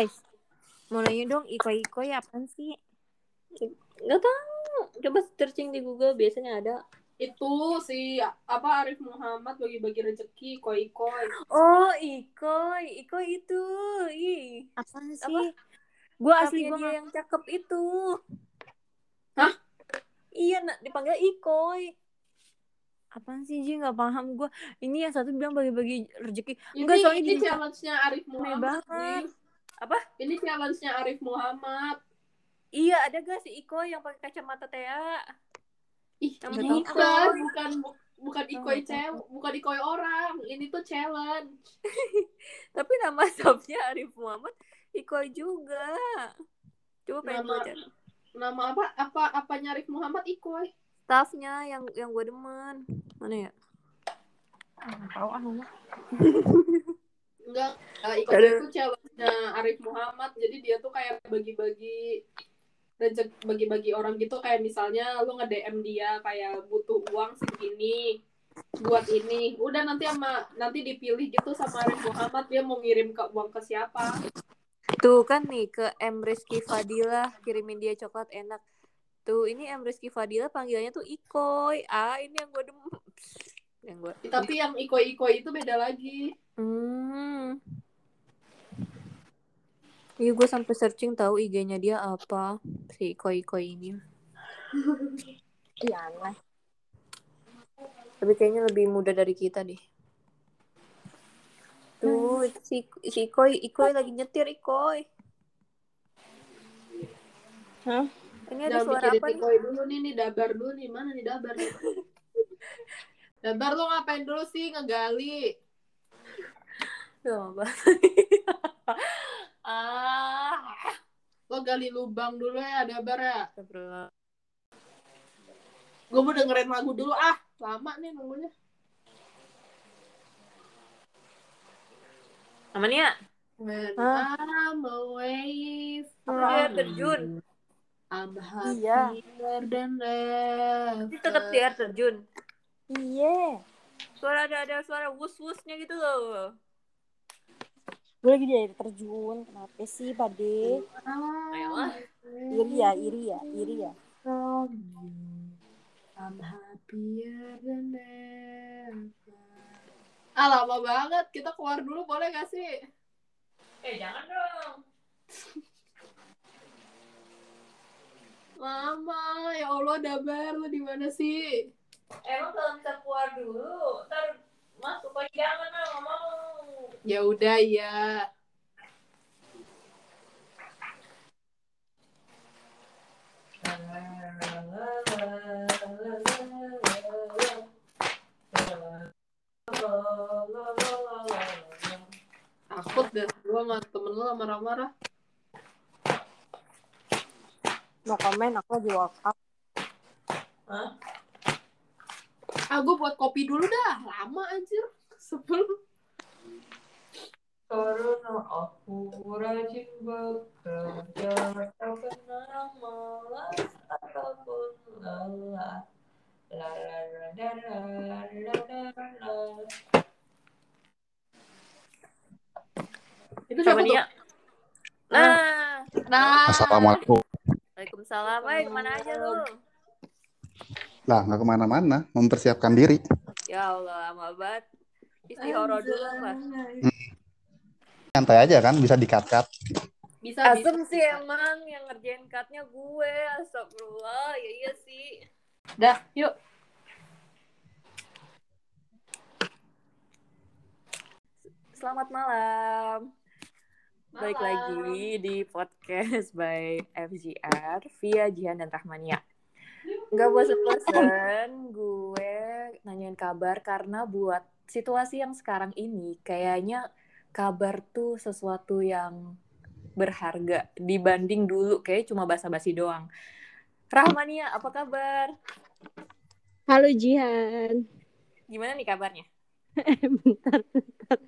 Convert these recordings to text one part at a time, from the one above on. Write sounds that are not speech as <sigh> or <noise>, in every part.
Guys, mau nanya dong, ikoi-ikoi apaan sih? Nggak tahu. Coba searching di Google biasanya ada. Itu si apa Arif Muhammad bagi-bagi rezeki koi-koi. Oh, ikoi. Ikoi itu. Ih. Apaan sih? Apa? Gue asli Asli gue dia yang cakep itu. Hah? Iya, nak dipanggil ikoi. Apaan sih Ji? Gak paham gue. Ini yang satu bilang bagi-bagi rezeki. Ini, Enggak, soalnya ini challenge-nya Arif Muhammad. banget. Nih. Apa? Ini challenge-nya Arif Muhammad. Iya, ada gak si Iko yang pakai kacamata Tea? Ih, bukan, bukan bu- bukan Oh, ikoi nggak cewek, bukan ikoi orang. Ini tuh challenge. <laughs> Tapi nama shopnya Arif Muhammad Iko juga. Coba pengen Nama- baca. Nama apa? Apa apanya Arif Muhammad ikoi? Staffnya yang yang gue demen. Mana ya? Tau ah. <laughs> Enggak, uh, ikoi Ada. itu challenge-nya Arif Muhammad. Jadi dia tuh kayak bagi-bagi rezeki bagi-bagi orang gitu kayak misalnya lu nge-DM dia kayak butuh uang segini buat ini. Udah nanti sama nanti dipilih gitu sama Arif Muhammad dia mau ngirim ke uang ke siapa. Tuh kan nih ke M Rizky Fadila kirimin dia coklat enak. Tuh ini M Rizky Fadila panggilannya tuh Ikoy. Ah ini yang gue demen. <laughs> Yang gue. Tapi yang ikoi-ikoi itu beda lagi. Hmm. Iya gue sampai searching tahu IG-nya dia apa si Ikoy Ikoy ini. Iya aneh. Tapi kayaknya lebih muda dari kita deh. Tuh si si Ikoy Ikoy lagi nyetir Ikoy. Hah? Ini ada Jangan suara apa nih? ikoi dulu nih, nih dabar dulu nih. Mana nih dabar nih? <laughs> dabar lo ngapain dulu sih ngegali? Tuh, apa? <laughs> ah. Lo gali lubang dulu ya, dabar ya. Gue mau dengerin lagu dulu ah. Lama nih nunggunya. Namanya When Hah? I'm away from terjun. you, I'm Iya. happier than ever. Ini tetap di air terjun. Iya. Suara ada ada suara wus wusnya gitu loh. Gue lagi di air terjun. Kenapa sih pade? Ayolah. Iri ya, iri ya, iri ya. I'm happier than ever. Ah lama banget. Kita keluar dulu boleh gak sih? Eh jangan dong. Lama, ya Allah dabar lu di mana sih? Emang kalau kita keluar dulu, ntar masuk lagi jangan lah, nggak mau. Ya udah ya. Takut deh gua sama temen lu sama marah-marah. Mau komen aku lagi workout. Ah gua buat kopi dulu dah. Lama anjir. Sebelum Karena aku rajin bekerja, tak pernah malas ataupun lelah. La la la la la la la la. itu siapa dia? Nah, Nah, Assalamualaikum. Waalaikumsalam. Hai, ke mana aja lu? Lah, nggak ke mana-mana, mempersiapkan diri. Ya Allah, lama banget. Istihoro dulu lah. Santai aja kan, bisa dikat-kat. bisa Asem bisa. sih emang yang ngerjain cutnya gue. Astagfirullah, ya iya sih. Dah, yuk. Selamat malam. Balik Malam. lagi di podcast by FGR via Jihan dan Rahmania. Nggak bosan-bosan gue nanyain kabar karena buat situasi yang sekarang ini kayaknya kabar tuh sesuatu yang berharga dibanding dulu kayak cuma basa-basi doang. Rahmania, apa kabar? Halo Jihan. Gimana nih kabarnya? <laughs> bentar, bentar.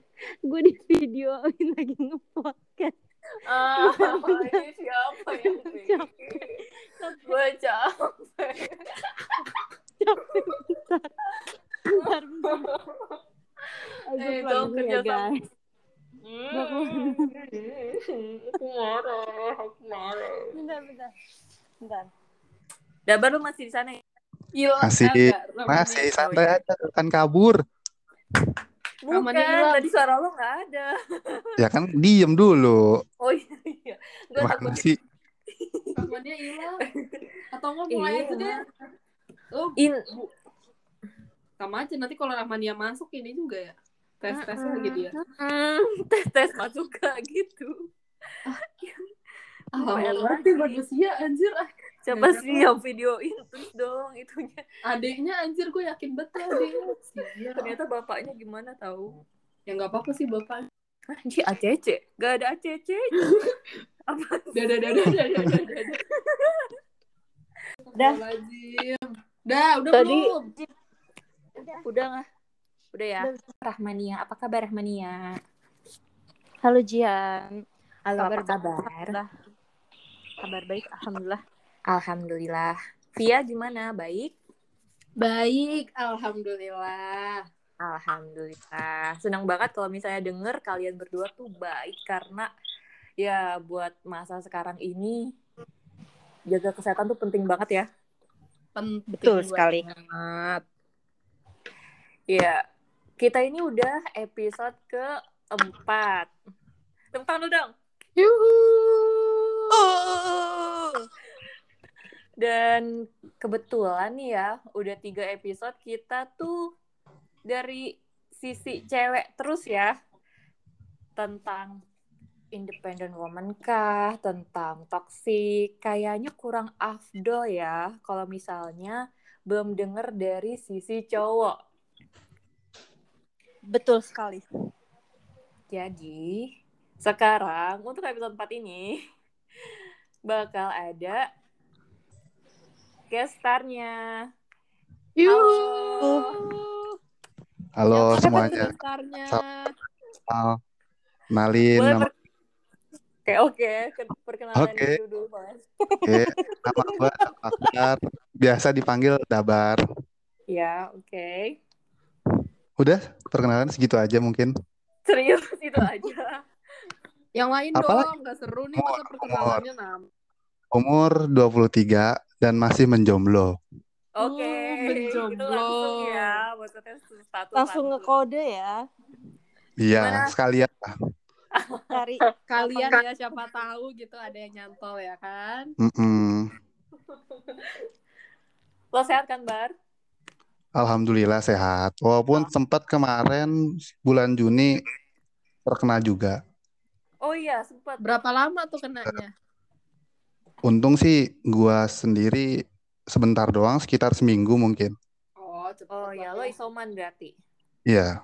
Gue di videoin lagi nge-podcast. Ah, <laughs> ini siapa yang bikin? Gue capek. Capek, bentar. Bentar. Eh, dong, dulu ya, kerja sama. guys. Hmm. aku marah, aku marah. Bentar, bentar. Bentar. Dabar lu masih di sana ya? Hilang Masih, enggak? Masih santai aja, kan kabur. Bukan, tadi suara lu nggak ada. Ya kan diem dulu. Oh iya, iya. Gue Mana takut sih? Rahmannya hilang. Atau enggak mulai Iya. aja deh. Lo in sama aja nanti kalau Rahmania masuk ini juga ya. Tes-tes lagi dia. Tes tes masuk gak gitu. Banget nih manusia anjir. Nggak sih yang videoin terus dong itunya. adiknya anjir gue yakin betul adiknya. Ternyata bapaknya gimana tahu? Ya nggak apa-apa sih bapak. Anjir ACC, gak ada ACC. <laughs> Apa? Dah, dah, dah, dah, dah, dah, dah, dah. Dah. Astagfirullahaladzim. Dah, udah Tadi- belum? Udah nggak? Udah ya. Rahmania, apa kabar Rahmania? Halo Jian. Halo, Kabar apa kabar? Alhamdulillah. Kabar baik, alhamdulillah. Alhamdulillah. Via gimana? Baik? Baik, alhamdulillah. Alhamdulillah. Senang banget kalau misalnya denger kalian berdua tuh baik karena ya buat masa sekarang ini jaga kesehatan tuh penting banget ya. Penting Betul sekali. banget. Ya, kita ini udah episode keempat. Tepuk tangan dong. Yuhu. Dan kebetulan nih ya, udah tiga episode kita tuh dari sisi cewek terus ya. Tentang independent woman kah, tentang toxic, kayaknya kurang afdol ya kalau misalnya belum denger dari sisi cowok. Betul sekali. Jadi, sekarang untuk episode 4 ini bakal ada guest star-nya. Halo Yang semuanya. Nalin Boleh nama Oke, oke. Ke- Perkenalan Oke. dulu dulu, Mas. Oke, nama gue Akbar. Biasa dipanggil Dabar. Ya, oke. Udah, perkenalan segitu aja mungkin. Serius itu aja. Yang lain Apalagi? dong, nggak seru nih masa perkenalannya nam. Umur 23 dan masih menjomblo. Oke. Oh, menjomblo. Itu langsung ya, maksudnya status Langsung ngekode ya. Iya, sekalian lah. Cari <laughs> Kalian ya siapa tahu gitu ada yang nyantol ya kan? Mm-mm. Lo sehat kan, Bar? Alhamdulillah sehat. Walaupun sempat kemarin bulan Juni terkena juga. Oh iya, sempat. Berapa lama tuh kenanya? Untung sih gua sendiri sebentar doang, sekitar seminggu mungkin. Oh, cepet Oh iya, lo banget. isoman berarti. Iya,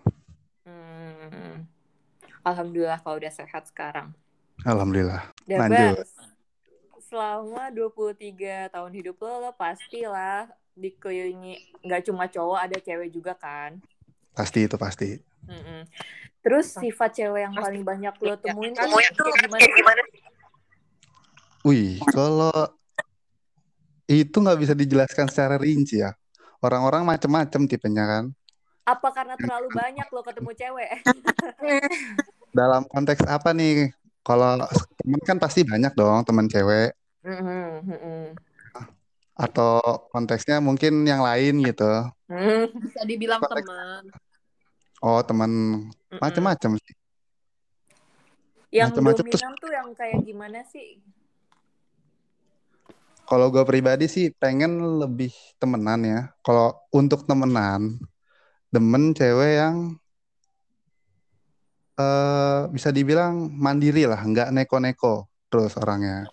Hmm. Alhamdulillah kalau udah sehat sekarang. alhamdulillah. Dabar, Lanjut. selama 23 tahun hidup lo, lo pastilah dikelilingi nggak cuma cowok, ada cewek juga kan? Pasti itu pasti. Mm-mm. Terus sifat cewek yang paling banyak lo temuin tuh Temuin kayak gimana? sih? Wih, kalau itu nggak bisa dijelaskan secara rinci ya. Orang-orang macam-macam tipenya kan. Apa karena terlalu banyak lo ketemu cewek? <laughs> Dalam konteks apa nih? Kalau temen kan pasti banyak dong teman cewek. Mhm, mhm. Atau konteksnya mungkin yang lain gitu. Hmm, Bisa dibilang Konteks- teman. Oh teman macam-macam sih. Yang Macam-macam terus- dominan tuh yang kayak gimana sih? Kalau gue pribadi sih pengen lebih temenan ya. Kalau untuk temenan, demen cewek yang eh bisa dibilang mandiri lah, nggak neko-neko terus orangnya.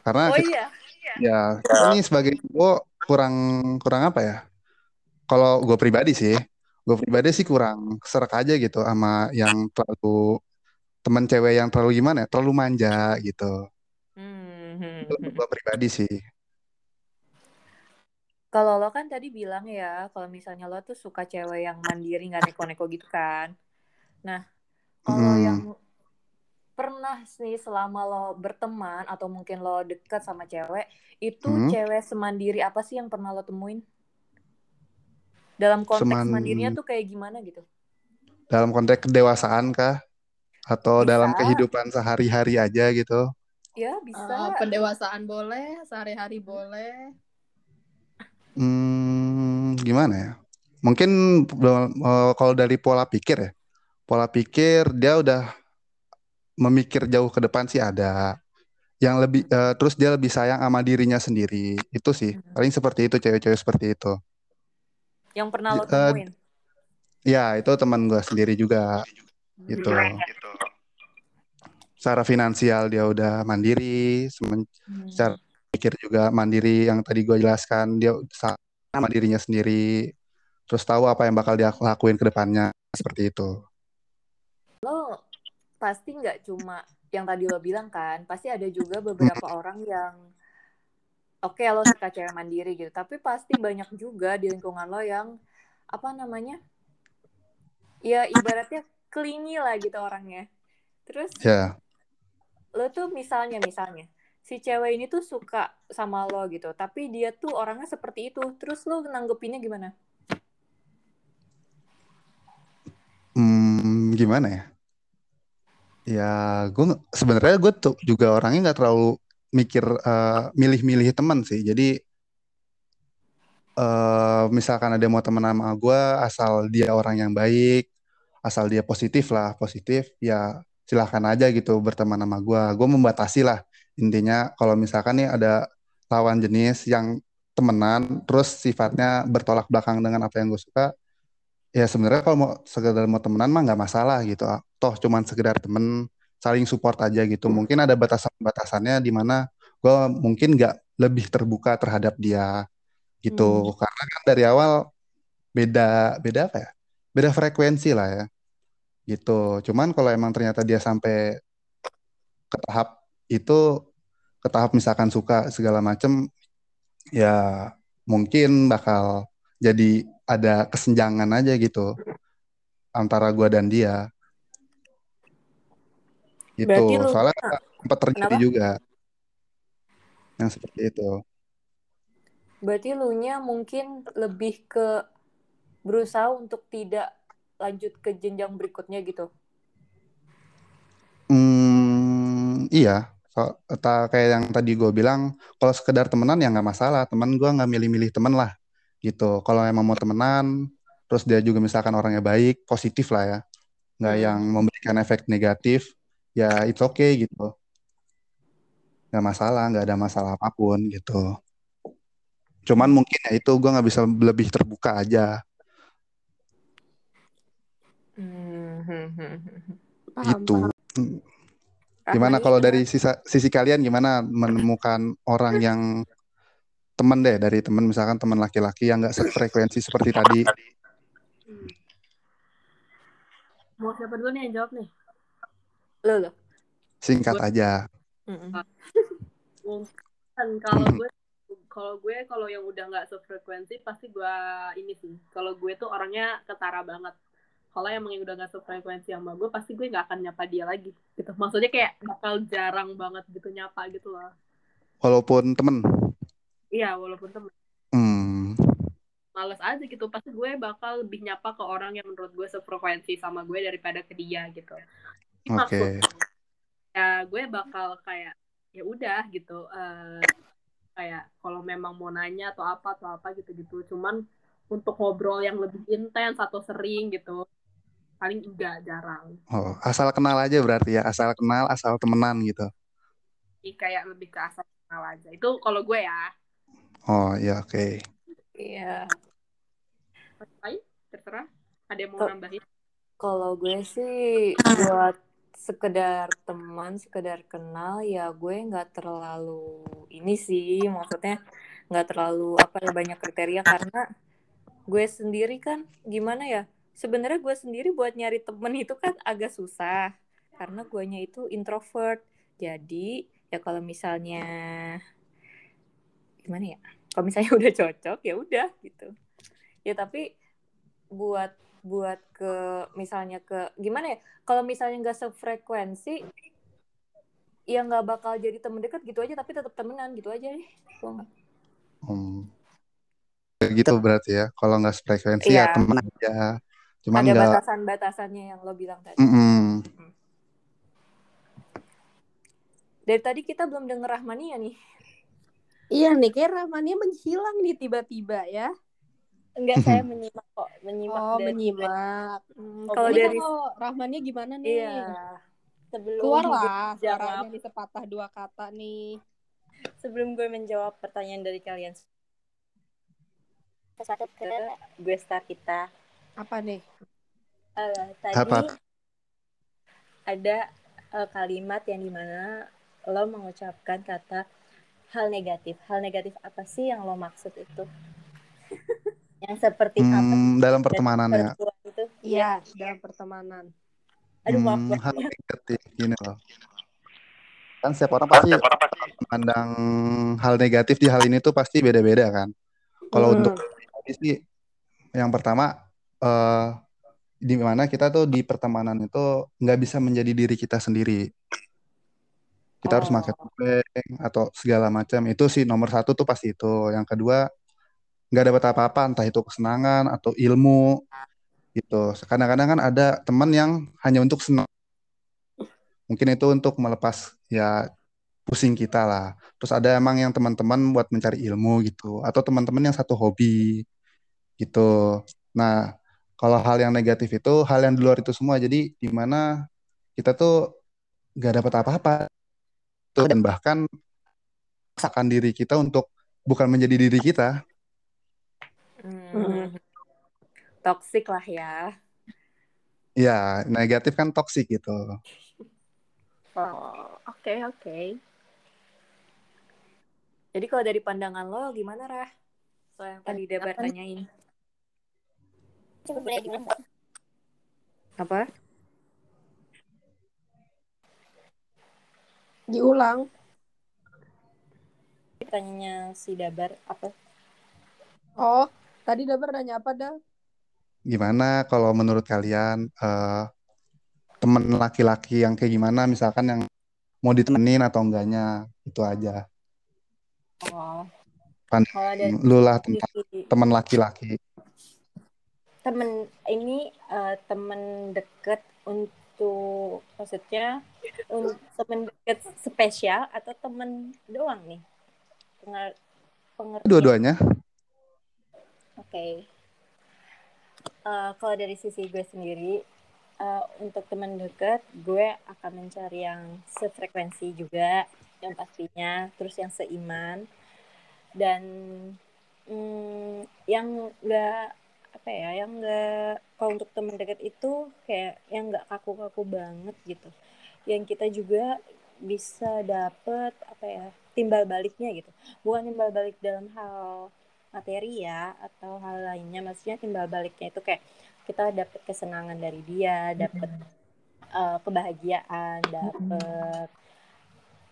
Karena Oh kita, iya, ya kita nih sebagai cowok kurang kurang apa ya? Kalau gue pribadi sih, gue pribadi sih kurang serak aja gitu sama yang terlalu temen cewek yang terlalu gimana ya, terlalu manja gitu. Itu hmm. gue pribadi sih. Kalau lo kan tadi bilang ya, kalau misalnya lo tuh suka cewek yang mandiri, nggak neko-neko gitu kan. Nah, kalau Hmm. yang pernah sih selama lo berteman atau mungkin lo deket sama cewek, itu Hmm. cewek semandiri apa sih yang pernah lo temuin? Dalam konteks Seman- mandirinya tuh kayak gimana gitu? Dalam konteks kedewasaan kah? atau dalam Bisa. kehidupan sehari-hari aja gitu. Ya bisa. pendewasaan boleh, sehari-hari boleh. Hmm, gimana ya? Mungkin eh, kalau dari pola pikir ya, pola pikir dia udah memikir jauh ke depan sih ada. Yang lebih eh, terus dia lebih sayang sama dirinya sendiri. Itu sih. Hmm. Paling seperti itu cewek-cewek seperti itu. Yang pernah lo Eh, temuin. Ya, itu teman gue sendiri juga gitu. Secara finansial dia udah mandiri, semen- Hmm. secara pikir juga mandiri yang tadi gue jelaskan dia sa- sama dirinya sendiri terus tahu apa yang bakal dia lakuin ke depannya seperti itu Lo pasti nggak cuma yang tadi lo bilang kan, pasti ada juga beberapa orang yang oke lo suka cewek mandiri gitu, tapi pasti banyak juga di lingkungan lo yang apa namanya? Ya ibaratnya clingy lah gitu orangnya. Terus ya lo tuh misalnya misalnya si cewek ini tuh suka sama lo gitu, tapi dia tuh orangnya seperti itu. Terus lo nanggepinnya gimana? hmm, gimana ya ya gue sebenarnya gue tuh juga orangnya nggak terlalu mikir eh, milih-milih teman sih. Jadi eh, misalkan ada mau teman sama gue asal dia orang yang baik asal dia positif lah positif ya silahkan aja gitu berteman sama gue gue membatasi lah. Intinya kalau misalkan nih ada lawan jenis yang temenan terus sifatnya bertolak belakang dengan apa yang gue suka ya sebenarnya kalau mau sekedar mau temenan mah nggak masalah gitu toh cuman sekedar temen saling support aja gitu. Mungkin ada batasan-batasannya di mana gue mungkin nggak lebih terbuka terhadap dia gitu. Karena kan dari awal beda beda apa ya? Beda frekuensi lah ya. Gitu. Cuman kalau emang ternyata dia sampai ke tahap itu ke tahap misalkan suka segala macem ya mungkin bakal jadi ada kesenjangan aja gitu antara gua dan dia gitu Berarti lu soalnya sempat terjadi Kenapa? juga yang seperti itu Berarti lu nya mungkin lebih ke berusaha untuk tidak lanjut ke jenjang berikutnya gitu. Hmm, iya. So, ta- kayak yang tadi gue bilang, kalau sekedar temenan ya nggak masalah. Temen gue nggak milih-milih temen lah, gitu. Kalau emang mau temenan, terus dia juga misalkan orangnya baik, positif lah ya, nggak Mm-mm. yang memberikan efek negatif, ya it's okay gitu. Nggak masalah, nggak ada masalah apa pun gitu. Cuman mungkin ya itu gue nggak bisa lebih terbuka aja, Hmm, hmm, hmm. Paham, gitu. paham. Hmm. Gimana kalau dari sisa, sisi kalian gimana menemukan orang yang temen deh dari temen misalkan temen laki-laki yang nggak sefrekuensi seperti tadi. Mau siapa dulu nih yang jawab nih? Lo lo. singkat Gue- aja. Mungkin kalau <laughs> gue kalau gue kalau yang udah nggak sefrekuensi pasti gue ini sih. Kalau gue tuh orangnya ketara banget. Kalau emang yang udah nggak sefrekuensi sama gue, pasti gue nggak akan nyapa dia lagi. Gitu. Maksudnya kayak bakal jarang banget gitu nyapa gitu loh. walaupun temen Iya, walaupun temen. hmm, Males aja gitu. Pasti gue bakal lebih nyapa ke orang yang menurut gue sefrekuensi sama gue daripada ke dia gitu. Oke. Maksud ya gue bakal kayak ya udah gitu eh, kayak kalau memang mau nanya atau apa atau apa gitu gitu cuman untuk ngobrol yang lebih intens atau sering gitu paling enggak jarang. Oh, asal kenal aja berarti ya asal kenal asal temenan gitu. Jadi kayak lebih ke asal kenal aja. Itu kalau gue ya. Oh ya oke. Iya. lain terserah. Ada yang mau nambahin? Kalau gue sih buat sekedar teman, sekedar kenal ya gue nggak terlalu ini sih maksudnya nggak terlalu apa ya banyak kriteria karena gue sendiri kan gimana ya sebenarnya gue sendiri buat nyari temen itu kan agak susah karena guanya itu introvert. Jadi ya kalau misalnya gimana ya kalau misalnya <laughs> udah cocok ya udah gitu. Ya tapi buat buat ke misalnya ke gimana ya kalau misalnya nggak sefrekuensi ya nggak bakal jadi temen dekat gitu aja tapi tetap temenan gitu aja deh Gua nggak- hmm. gitu berarti ya kalau nggak sefrekuensi Iya. ya temen aja cuman ada nggak batasan-batasannya yang lo bilang tadi Mm-mm. Dari tadi kita belum denger Rahmania nih. Iya nih, kayak Rahmania menghilang nih tiba-tiba ya. Enggak, saya <laughs> menyimak kok, menyimak Oh, dari- menyimak. Hmm, Oh, kalau dari kalau Rahmania gimana nih? iya sebelum Keluarlah suaranya nih sepatah dua kata nih. Sebelum gue menjawab pertanyaan dari kalian, sesuatu ke gue start kita. Apa nih? Eh, tadi Apa? ada eh, kalimat yang di mana lo mengucapkan kata hal negatif. Hal negatif apa sih yang lo maksud itu? <laughs> yang seperti apa? Hmm, dalam pertemanan ya. Itu? Iya, dalam pertemanan. Aduh maaf Hmm, hal banget. negatif gini loh. Kan setiap orang pasti memandang hal negatif di hal ini tuh pasti beda-beda kan. Kalau Hmm. untuk sih, yang pertama eh di mana kita tuh di pertemanan itu nggak bisa menjadi diri kita sendiri. Kita harus Oh. pakai topeng atau segala macam. Itu sih nomor satu tuh pasti itu. Yang kedua nggak dapat apa-apa, entah itu kesenangan atau ilmu gitu. Kadang-kadang kan ada teman yang hanya untuk senang. Mungkin itu untuk melepas ya pusing kita lah. Terus ada emang yang teman-teman buat mencari ilmu gitu. Atau teman-teman yang satu hobi gitu. Nah, kalau hal yang negatif itu hal yang di luar itu semua. Jadi di mana kita tuh nggak dapat apa-apa. Dan bahkan memaksakan diri kita untuk bukan menjadi diri kita. Hmm, toxic lah ya. Ya, negatif kan toksik gitu. Oh, oke oke. Jadi kalau dari pandangan lo gimana Rah? Soal yang tadi Debar tanyain. Coba boleh diulang nggak? Apa? Diulang. Pertanyaannya si Dabar apa? Oh, tadi Dabar nanya apa dah? Gimana kalau menurut kalian eh, temen laki-laki yang kayak gimana misalkan yang mau ditemenin atau enggaknya itu aja. Oh, dari lu lah teman laki-laki. temen ini eh, temen deket untuk maksudnya un- temen deket spesial atau temen doang nih Pengar- pengertian Dua-duanya. Oke. Eh, kalau dari sisi gue sendiri eh, untuk temen deket gue akan mencari yang sefrekuensi juga yang pastinya terus yang seiman. Dan mm, yang enggak apa ya yang enggak kalau untuk teman dekat itu kayak yang enggak kaku-kaku banget gitu. Yang kita juga bisa dapet apa ya timbal baliknya gitu. Bukan timbal balik dalam hal materi ya atau hal lainnya. Maksudnya timbal baliknya itu kayak kita dapet kesenangan dari dia dapet eh, kebahagiaan dapet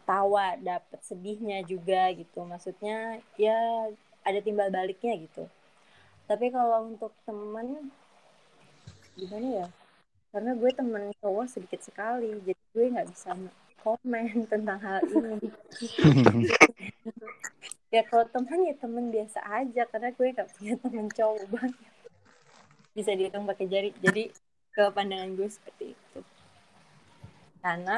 tawa dapet sedihnya juga gitu. Maksudnya ya ada timbal baliknya gitu. Tapi kalau untuk temen gimana ya? Karena gue temen cowok sedikit sekali jadi gue nggak bisa komen tentang hal ini <laughs> ya kalau temen ya temen biasa aja karena gue nggak punya <laughs> temen cowok banget. Bisa dihitung pakai jari. Jadi ke pandangan gue seperti itu. Karena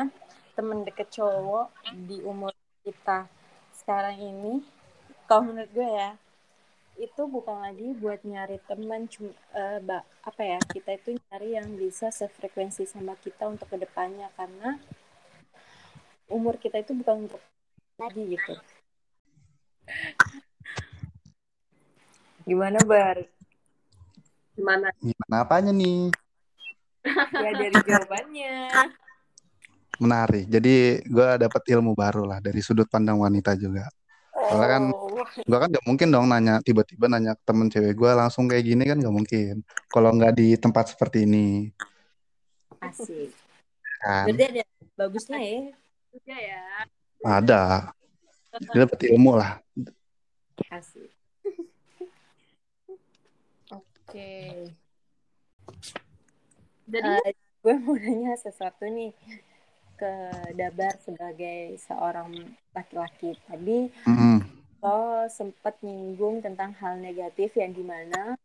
temen deket cowok di umur kita sekarang ini kalau menurut gue ya itu bukan lagi buat nyari teman cuma eh, ba- apa ya kita itu nyari yang bisa sefrekuensi sama kita untuk ke depannya. Karena umur kita itu bukan untuk lagi gitu Gimana Bar? Gimana? Gimana apanya nih? Ya dari jawabannya. Menarik. Jadi gue dapat ilmu baru lah dari sudut pandang wanita juga. Soalnya kan Oh, gue kan gak mungkin dong nanya tiba-tiba nanya ke temen cewek gue langsung kayak gini kan gak mungkin. Kalau nggak di tempat seperti ini asik kan berarti ada bagusnya ya Juga ya. ada. Dia dapat ilmu lah. asik Oke. Jadi Eh, gue mau nanya sesuatu nih ke Dabar sebagai seorang laki-laki tadi Mm-mm. lo sempat nyinggung tentang hal negatif yang di mana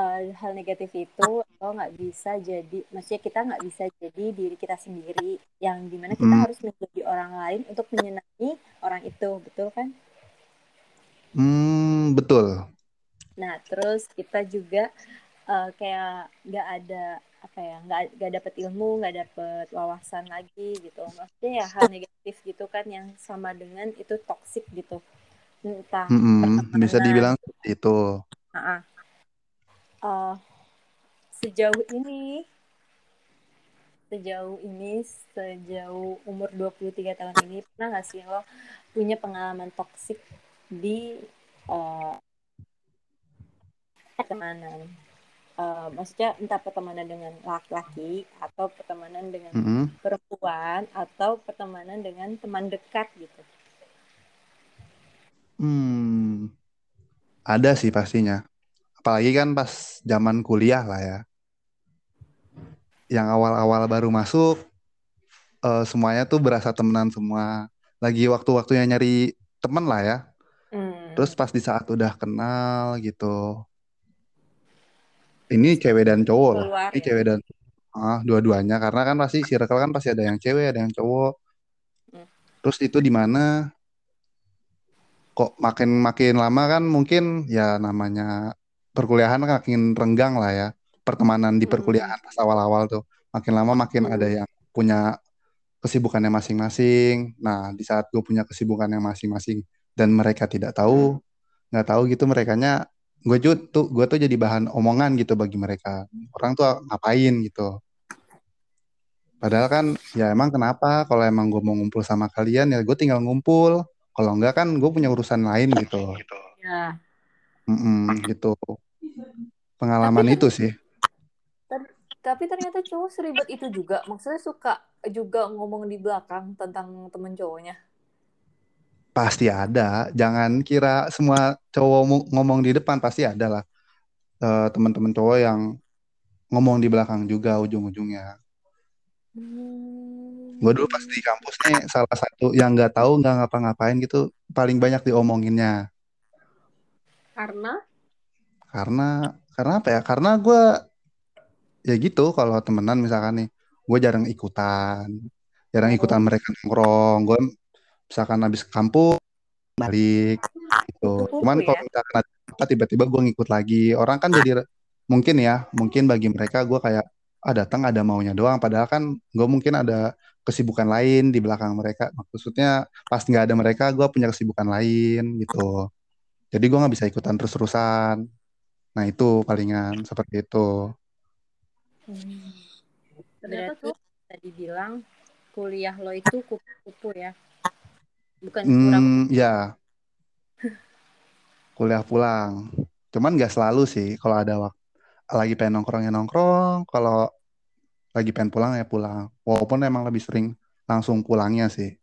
uh, hal negatif itu lo nggak bisa jadi maksudnya kita nggak bisa jadi diri kita sendiri yang di mana kita Hmm. harus menjadi orang lain untuk menyenangi orang itu betul kan Hmm, betul. nah terus kita juga uh, kayak nggak ada apa ya nggak nggak dapet ilmu nggak dapet wawasan lagi gitu maksudnya ya hal negatif gitu kan yang sama dengan itu toxic gitu entah Mm-mm, bisa pertemanan dibilang itu. Ah, ah. Uh, sejauh ini sejauh ini sejauh umur 23 tahun ini pernah gak sih lo punya pengalaman toksik di uh, pertemanan Uh, maksudnya entah pertemanan dengan laki-laki atau pertemanan dengan Mm-mm. perempuan atau pertemanan dengan teman dekat gitu Hmm, ada sih pastinya. Apalagi kan pas zaman kuliah lah ya. Yang awal-awal baru masuk, eh, semuanya tuh berasa temenan semua. Lagi waktu-waktunya nyari temen lah ya. Hmm. Terus pas di saat udah kenal gitu. Ini cewek dan cowok keluar Ini ya cewek dan ah, dua-duanya. Karena kan pasti circle kan pasti ada yang cewek, ada yang cowok. Hmm. Terus itu di mana kok makin makin lama kan mungkin ya namanya perkuliahan makin renggang lah ya. Pertemanan di Hmm. perkuliahan pas awal-awal tuh. Makin lama makin ada Hmm. yang punya kesibukannya masing-masing. Nah, di saat gue punya kesibukannya masing-masing dan mereka tidak tahu, nggak tahu gitu merekanya, gue tuh gue tuh jadi bahan omongan gitu bagi mereka. Orang tuh ngapain gitu. Padahal kan ya emang kenapa kalau emang gue mau ngumpul sama kalian ya gue tinggal ngumpul. Kalau enggak kan gue punya urusan lain gitu. ya Mm-mm, gitu. tapi Pengalaman ter- itu sih. Ter- tapi ternyata cowok seribet itu juga. Maksudnya suka juga ngomong di belakang tentang temen cowoknya. Pasti ada. Jangan kira semua cowok ngomong di depan pasti ada lah. eh, teman-teman cowok yang ngomong di belakang juga ujung-ujungnya. Gue dulu pas di Hmm. kampus nih salah satu yang nggak tahu nggak ngapa-ngapain gitu paling banyak diomonginnya. Karena Karena karena apa ya? Karena gue ya gitu kalau temenan misalkan nih, gue jarang ikutan, jarang ikutan oh mereka nongkrong. Gue misalkan habis ke kampus balik gitu. Cuman kupu-kupu kalau ya misalkan ada tiba-tiba gue ngikut lagi, orang kan jadi mungkin ya, mungkin bagi mereka gue kayak ah datang ada maunya doang. Padahal kan gue mungkin ada kesibukan lain di belakang mereka. Maksudnya pas nggak ada mereka, gue punya kesibukan lain gitu. Jadi gue nggak bisa ikutan terus-terusan. Nah itu palingan seperti itu. Hmm. ternyata berarti cowok bisa dibilang kuliah lo itu kupu-kupu ya bukan kura Hmm, ya kuliah pulang. Cuman nggak selalu sih. Kalau ada waktu lagi pengen nongkrong ya nongkrong. Kalau lagi pengen pulang ya pulang. Walaupun emang lebih sering langsung pulangnya sih.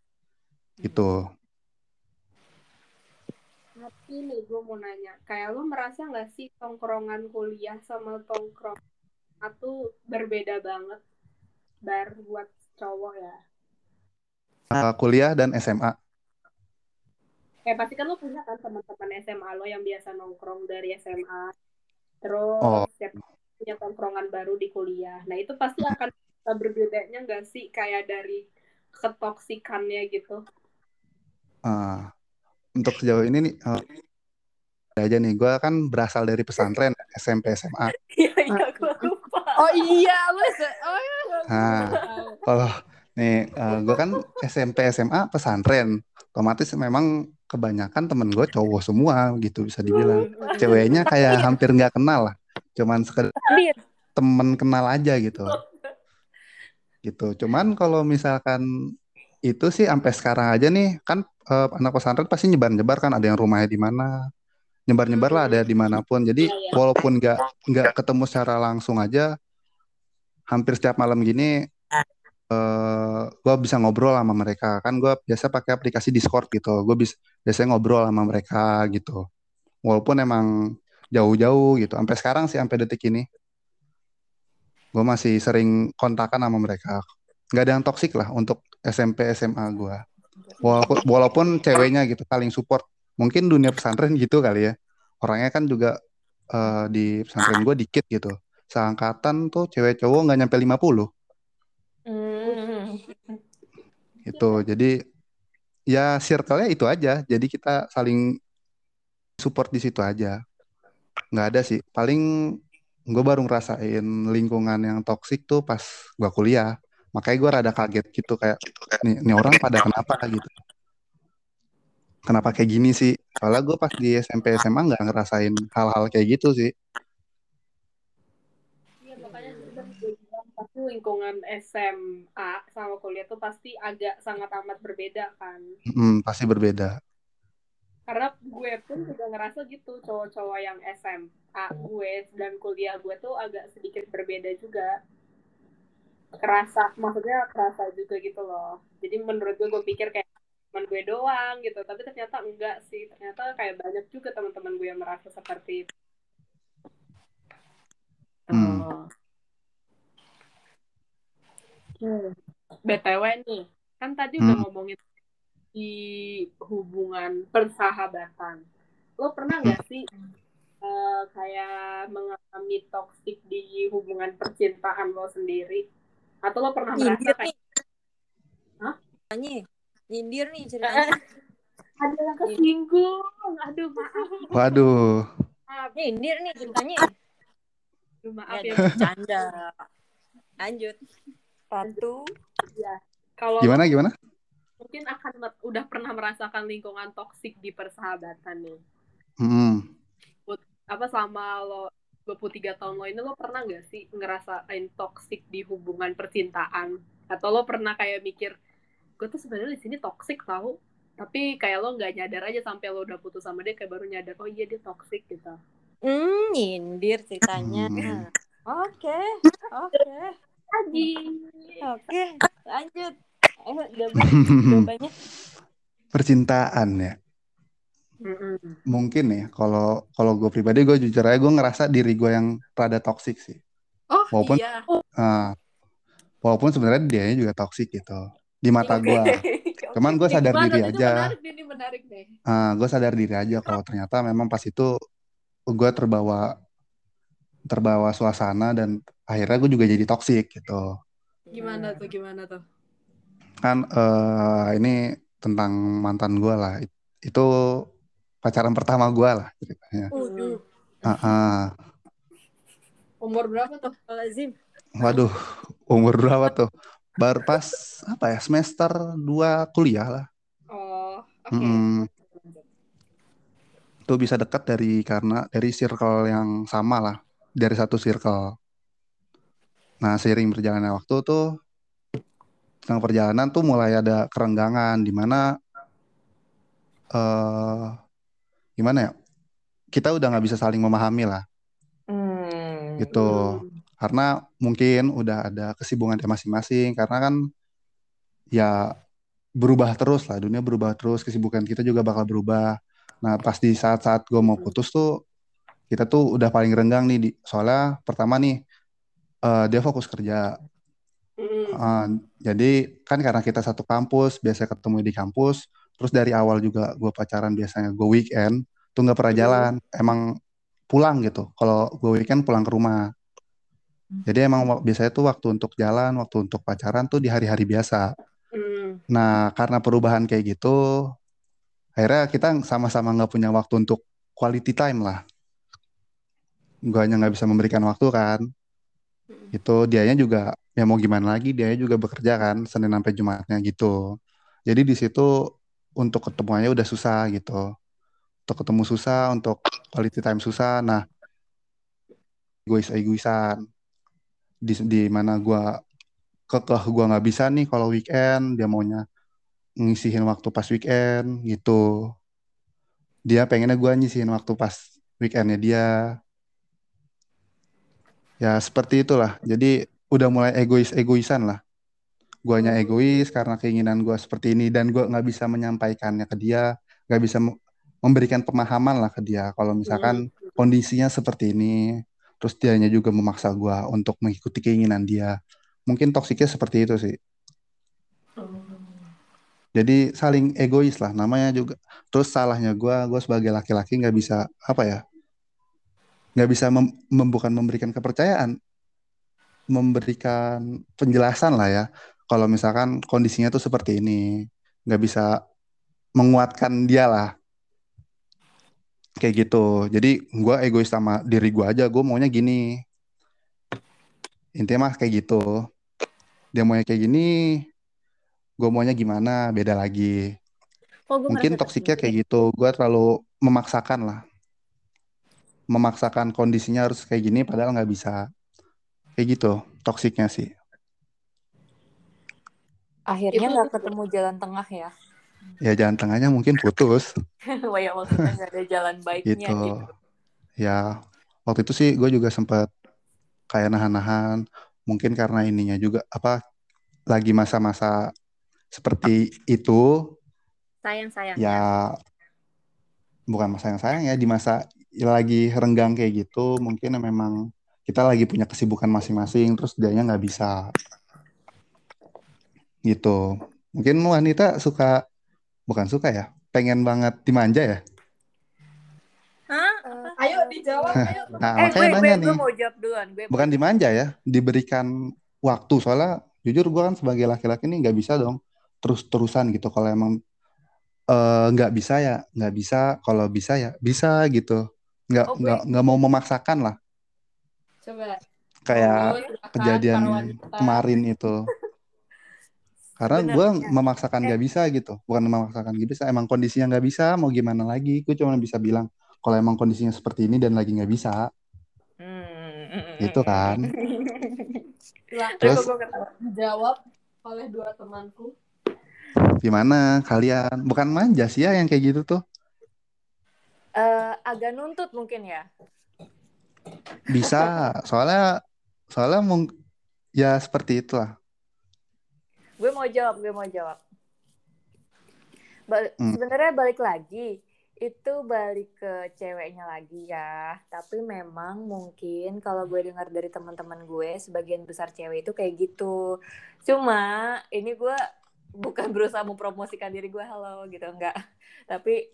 Gitu. Nih gue mau nanya kayak lo merasa nggak sih tongkrongan kuliah sama tongkrong itu berbeda banget? Bar buat cowok ya? Eh, kuliah dan SMA. eh pasti kan lo punya kan teman-teman SMA lo yang biasa nongkrong dari SMA terus Oh, siap punya tongkrongan baru di kuliah. Nah itu pasti akan berbedanya nggak sih? Kayak dari ketoksikannya gitu. Eh, untuk sejauh ini nih, eh, ada aja nih. Gue kan berasal dari pesantren SMP SMA. Iya, iya, gue lupa. oh iya se- oh iya Nah, kalau nih gue kan SMP SMA pesantren, otomatis memang kebanyakan temen gue cowok semua gitu bisa dibilang. Ceweknya kayak hampir nggak kenal lah, cuman sekedar Dir. temen kenal aja gitu. Gitu. Cuman kalau misalkan itu sih sampai sekarang aja nih kan eh, anak pesantren pasti nyebar-nyebar kan ada yang rumahnya di mana, nyebar-nyebar lah ada di mana pun. Jadi Iya, iya. walaupun nggak nggak ketemu secara langsung aja, hampir setiap malam gini eh gue bisa ngobrol sama mereka. Kan gue biasa pakai aplikasi Discord gitu. Gue bisa biasanya ngobrol sama mereka gitu. Walaupun emang jauh-jauh gitu. Sampai sekarang sih sampai detik ini. Gue masih sering kontakan sama mereka. Nggak ada yang toksik lah untuk SMP SMA gue walaupun walaupun ceweknya gitu saling support mungkin dunia pesantren gitu kali ya orangnya kan juga eh, di pesantren gue dikit gitu. Seangkatan tuh cewek cowok nggak nyampe 50 Hmm. gitu. Jadi ya circle-nya itu aja. Jadi kita saling support di situ aja. Nggak ada sih. Paling gue baru ngerasain lingkungan yang toksik tuh pas gue kuliah. Makanya gue rada kaget gitu kayak nih, nih orang pada kenapa gitu. Kenapa kayak gini sih? Soalnya gue pas di SMP SMA nggak ngerasain hal-hal kayak gitu sih. Iya, makanya pasti lingkungan SMA sama kuliah tuh pasti agak sangat amat berbeda kan. Hmm, pasti berbeda. Karena gue pun juga ngerasa gitu, cowok-cowok yang SMA gue dan kuliah gue tuh agak sedikit berbeda juga. Kerasa, maksudnya kerasa juga gitu loh. Jadi menurut gue, gue pikir kayak teman gue doang gitu. Tapi ternyata enggak sih. Ternyata kayak banyak juga teman-teman gue yang merasa seperti itu. Hmm. Oh. Hmm. BTW nih, kan tadi udah Hmm. ngomongin di hubungan persahabatan. Lo pernah nggak sih eh, kayak mengalami toksik di hubungan percintaan lo sendiri? Atau lo pernah merasa Nyindir kayak nih. Hah? Ceritanya. Nyindir nih <laughs> ceritanya. ada yang kesinggung? Aduh maaf, Waduh. maaf, Nyindir nih ceritanya. Aduh, maaf Ya, ya. bercanda. Lanjut. Ratu. Kalau Gimana gimana? mungkin akan udah pernah merasakan lingkungan toksik di persahabatan nih. Hmm. apa selama lo 23 tahun lo ini lo pernah nggak sih ngerasain toxic di hubungan percintaan atau lo pernah kayak mikir gue tuh sebenarnya di sini toxic tau tapi kayak lo nggak nyadar aja sampai lo udah putus sama dia kayak baru nyadar oh iya dia toxic gitu Hmm, nyindir ceritanya. Hmm. Oke, oke, lagi oke. Lanjut. Jawaban, <laughs> jawabannya. Percintaan ya. Mungkin ya kalau kalau gue pribadi gue jujur aja gue ngerasa diri gue yang rada toksik sih. oh Walaupun- iya Ah, walaupun sebenarnya dia juga toksik gitu di mata gue. <laughs> Cuman gue sadar diri aja. menarik nih, ini menarik nih Ah, gue sadar diri aja kalau ternyata memang pas itu gue terbawa terbawa suasana dan akhirnya gue juga jadi toksik gitu. gimana tuh gimana tuh Kan eh, ini tentang mantan gue lah. It- Itu pacaran pertama gue lah ceritanya. Waduh, Ah, ah. umur berapa tuh lazim. Waduh, umur berapa tuh? Baru pas apa ya semester 2 kuliah lah. oh oke Mm-mm. Itu bisa dekat dari karena dari circle yang sama lah, dari satu circle. Nah, seiring berjalannya waktu tuh tentang perjalanan tuh mulai ada kerenggangan di mana eh gimana ya? Kita udah nggak bisa saling memahami lah Hmm. gitu. Karena mungkin udah ada kesibukan dia masing-masing karena kan ya berubah terus lah, dunia berubah terus, kesibukan kita juga bakal berubah. Nah, pas di saat-saat gue mau putus tuh kita tuh udah paling renggang nih di, soalnya pertama nih eh, dia fokus kerja. Eh, jadi kan karena kita satu kampus, biasa ketemu di kampus, terus dari awal juga gue pacaran biasanya gue weekend tuh nggak pernah Hmm. jalan, emang pulang gitu. Kalau gue weekend pulang ke rumah. Jadi emang biasanya tuh waktu untuk jalan, waktu untuk pacaran tuh di hari-hari biasa. Mm. Nah, karena perubahan kayak gitu, akhirnya kita sama-sama nggak punya waktu untuk quality time lah. Gue hanya nggak bisa memberikan waktu kan. Itu dianya juga, ya mau gimana lagi, dianya juga bekerja kan, Senin sampai Jumatnya gitu. Jadi di situ untuk ketemuannya udah susah gitu. Untuk ketemu susah, untuk quality time susah. Nah, egois-egoisan. Di, di mana gua kekeh gua nggak bisa nih kalau weekend, dia maunya ngisihin waktu pas weekend gitu. Dia pengennya gua nyisihin waktu pas weekendnya dia. Ya seperti itulah. Jadi udah mulai egois-egoisan lah. Guanya egois karena keinginan gua seperti ini dan gua nggak bisa menyampaikannya ke dia, nggak bisa me- memberikan pemahaman lah ke dia. Kalau misalkan kondisinya seperti ini, terus dianya juga memaksa gua untuk mengikuti keinginan dia. Mungkin toksiknya seperti itu sih. Jadi saling egois lah namanya juga. Terus salahnya gua, gua sebagai laki-laki nggak bisa apa ya? nggak bisa mem, mem- bukan memberikan kepercayaan memberikan penjelasan lah ya kalau misalkan kondisinya tuh seperti ini nggak bisa menguatkan dia lah. Kayak gitu. Jadi gue egois sama diri gue aja. Gue maunya gini. Intinya mah kayak gitu. Dia maunya kayak gini gue maunya gimana beda lagi. Gue mungkin toksiknya kayak ya? gitu. Gue terlalu memaksakan lah. Memaksakan kondisinya harus kayak gini padahal nggak bisa. Kayak gitu toksiknya sih Akhirnya nggak ketemu jalan tengah ya. ya jalan tengahnya mungkin putus. <laughs> Wah ya maksudnya nggak ada jalan baiknya gitu. gitu. ya waktu itu sih gue juga sempat kayak nahan-nahan. Mungkin karena ininya juga apa lagi masa-masa seperti itu. Sayang-sayang ya? bukan masa yang sayang ya di masa lagi renggang kayak gitu mungkin memang kita lagi punya kesibukan masing-masing terus dianya nggak bisa gitu. Mungkin wanita suka bukan suka ya pengen banget dimanja ya? Hah? Ayo dijawab, ayo. nah Eh gue, makanya gue, nanya gue nih. mau jawab duluan. Gue bukan dimanja ya diberikan waktu. Soalnya jujur gue kan sebagai laki-laki nih nggak bisa dong terus-terusan gitu. Kalau emang eh, nggak bisa ya nggak bisa. Kalau bisa ya bisa gitu. Nggak Oh, gue- nggak nggak mau memaksakan lah. Coba. kayak silakan, kejadian kemarin itu <laughs> karena gue memaksakan nggak bisa gitu bukan memaksakan nggak bisa emang kondisinya nggak bisa mau gimana lagi gue cuma bisa bilang kalau emang kondisinya seperti ini dan lagi nggak bisa Hmm. Gitu kan. <laughs> Silakan Terus- gue ketawa. dijawab oleh dua temanku. gimana kalian bukan manja sih ya yang kayak gitu tuh Eh, agak nuntut mungkin ya. bisa soalnya soalnya mung ya seperti itulah Gue mau jawab, gue mau jawab. Ba- Hmm. Sebenarnya balik lagi, itu balik ke ceweknya lagi ya. Tapi memang mungkin kalau gue dengar dari teman-teman gue, sebagian besar cewek itu kayak gitu. Cuma ini gue bukan <laughs> berusaha mempromosikan diri gue halo gitu enggak. Tapi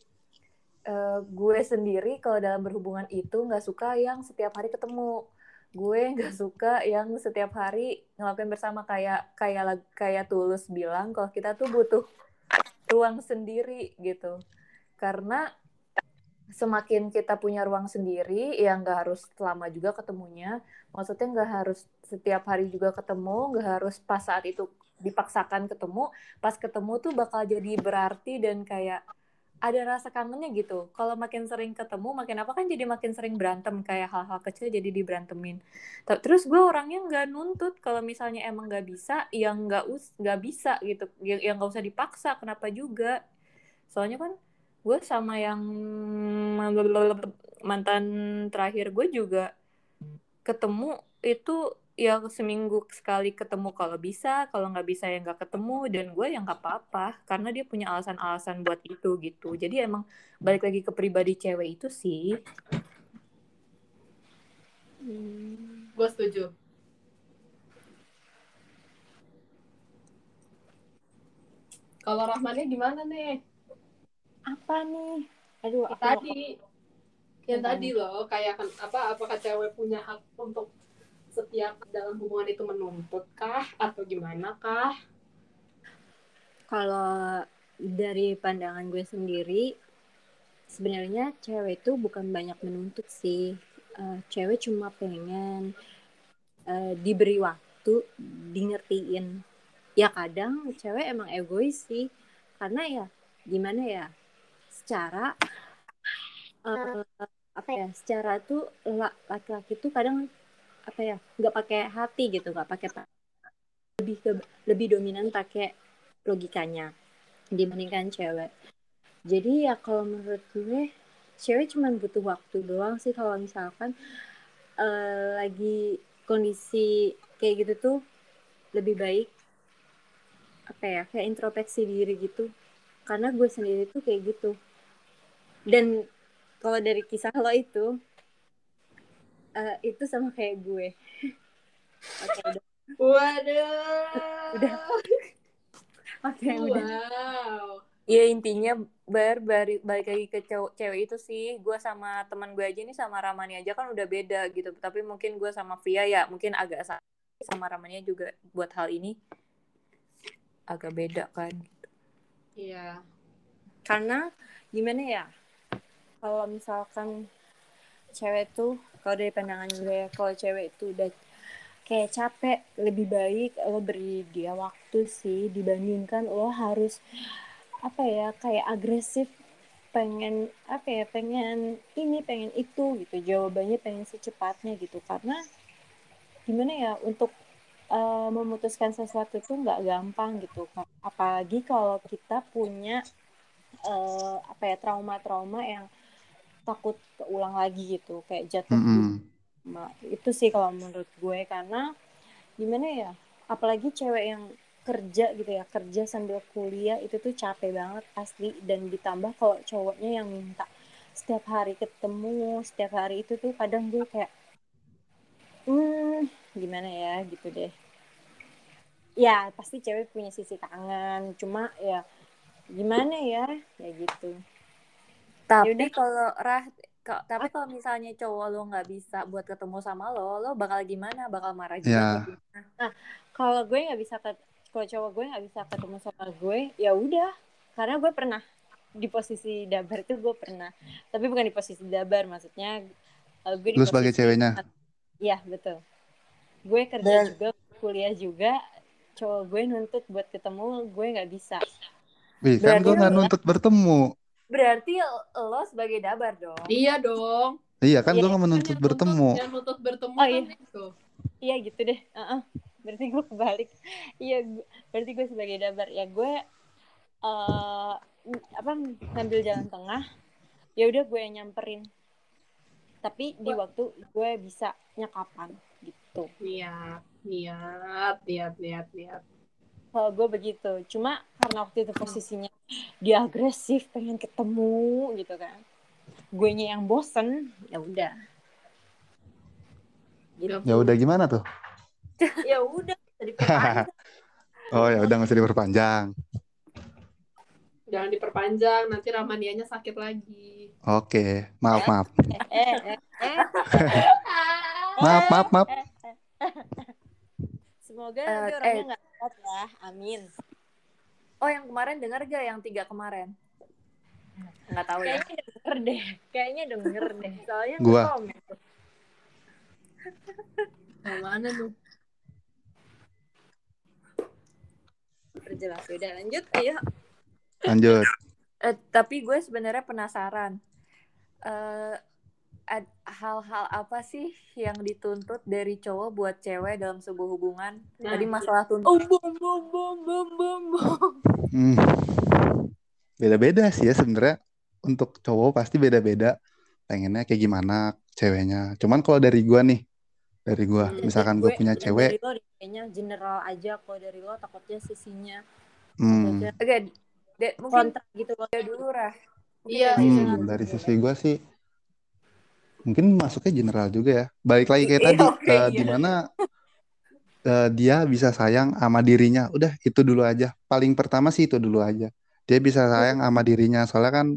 eh, gue sendiri kalau dalam berhubungan itu nggak suka yang setiap hari ketemu gue nggak suka yang setiap hari ngelakuin bersama. Kayak kayak kayak tulus bilang kalau kita tuh butuh ruang sendiri gitu. Karena semakin kita punya ruang sendiri ya nggak harus lama juga ketemunya. Maksudnya nggak harus setiap hari juga ketemu nggak harus pas saat itu dipaksakan ketemu. Pas ketemu tuh bakal jadi berarti dan kayak ada rasa kangennya gitu. Kalau makin sering ketemu makin apa kan jadi makin sering berantem. Kayak hal-hal kecil jadi diberantemin. Terus gue orangnya nggak nuntut. Kalau misalnya emang nggak bisa yang nggak us nggak bisa gitu. Yang yang nggak usah dipaksa kenapa juga? Soalnya kan gue sama yang mantan terakhir gue juga ketemu itu ya seminggu sekali ketemu kalau bisa kalau nggak bisa ya nggak ketemu dan gue yang nggak apa-apa karena dia punya alasan-alasan buat itu gitu jadi emang balik lagi ke pribadi cewek itu sih Gue setuju. Kalau Rahmannya gimana nih? Apa nih? Aduh, Yang tadi, yang Yang tadi loh, kayak kan apa? Apakah cewek punya hak untuk setiap dalam hubungan itu menuntut kah atau gimana kah? kalau dari pandangan gue sendiri sebenarnya cewek itu bukan banyak menuntut sih. Eh, cewek cuma pengen eh, diberi waktu di ngertiin ya kadang cewek emang egois sih. Karena ya gimana ya secara eh, apa ya secara tuh la- laki-laki tuh kadang apa ya nggak pakai hati gitu nggak pakai pa- lebih ke lebih dominan pakai logikanya dibandingkan cewek. Jadi ya kalau menurut gue cewek cuma butuh waktu doang sih kalau misalkan eh, lagi kondisi kayak gitu tuh lebih baik apa ya kayak introspeksi diri gitu. Karena gue sendiri tuh kayak gitu. Dan kalau dari kisah lo itu eh, itu sama kayak gue. Oke, udah. Waduh. Udah. Oke, udah. Wow. Ya intinya bar balik, balik lagi ke cewek, cewek itu sih gue sama teman gue aja nih sama Ramani aja kan udah beda gitu tapi mungkin gue sama Via ya mungkin agak sama, sama Ramania juga buat hal ini agak beda kan Iya. karena gimana ya kalau misalkan cewek tuh kalau dari pandangan gue kalau cewek itu udah kayak capek lebih baik lo beri dia waktu sih dibandingkan lo harus apa ya kayak agresif pengen apa ya pengen ini pengen itu gitu. Jawabannya pengen secepatnya gitu. Karena gimana ya untuk uh, memutuskan sesuatu tuh nggak gampang gitu apalagi kalau kita punya uh, apa ya trauma-trauma yang takut keulang lagi gitu kayak jatuh Mm -mm. itu sih kalau menurut gue karena gimana ya apalagi cewek yang kerja gitu ya kerja sambil kuliah itu tuh capek banget asli dan ditambah kalau cowoknya yang minta setiap hari ketemu setiap hari itu tuh kadang gue kayak hmm gimana ya gitu deh ya pasti cewek punya sisi kangen cuma ya gimana ya ya gitu tapi Yaudah. kalau rah tapi kalau misalnya cowok lo nggak bisa buat ketemu sama lo lo bakal gimana? Bakal marah juga yeah. nah kalau gue nggak bisa kalau cowok gue nggak bisa ketemu sama gue ya udah. Karena gue pernah di posisi dabar itu gue pernah. Tapi bukan di posisi dabar maksudnya uh, gue di lu sebagai ceweknya? iya betul. Gue kerja Dan... juga kuliah juga cowok gue nuntut buat ketemu gue nggak bisa. Wih, kan gue nggak nuntut bertemu berarti lo sebagai dabar dong. Iya dong. Iya kan iya, gue nggak menuntut kan bertemu. Yang nuntut bertemu oh, iya. kan itu. Iya gitu deh. Uh -uh berarti gue kebalik. Iya berarti gue sebagai dabar. Ya gue uh, apa ngambil jalan tengah. Ya udah gue yang nyamperin. Tapi di waktu gue bisa nyekapan gitu. Iya lihat lihat lihat lihat. Kalau gue begitu. Cuma karena waktu itu posisinya dia agresif pengen ketemu gitu kan. Gue yang bosen ya udah. Gitu. ya udah gimana tuh? <laughs> Ya udah diperpanjang. <laughs> Oh ya udah nggak usah diperpanjang. Jangan diperpanjang nanti ramanianya sakit lagi. Oke maaf eh, maaf. eh, eh, eh. <laughs> maaf maaf maaf. Semoga uh, nanti orangnya nggak eh. kuat ya. Amin oh yang kemarin dengar gak? Yang tiga kemarin? Nggak tahu ya. Kayaknya denger deh. Kayaknya denger deh. Soalnya gua. mana tuh? Perjelas. Udah lanjut. Ayo lanjut. Uh, tapi gue sebenarnya penasaran. Uh, hal-hal apa sih yang dituntut dari cowok buat cewek dalam sebuah hubungan nah. tadi masalah tuntut oh, bum, bum, bum, bum, bum, bum. Hmm. beda-beda sih ya sebenarnya untuk cowok pasti beda-beda pengennya kayak gimana ceweknya cuman kalau dari gue nih dari gue hmm, misalkan gue punya cewek dari lo kayaknya general aja kalau dari lo takutnya sisinya hmm. oke okay. mungkin kontrak gitu loh dulu rah iya hmm, dari sisi gue sih mungkin masuknya general juga ya. Balik lagi kayak tadi okay, uh, iya. di mana uh, dia bisa sayang sama dirinya. Udah itu dulu aja. Paling pertama sih itu dulu aja. Dia bisa sayang sama dirinya. Soalnya kan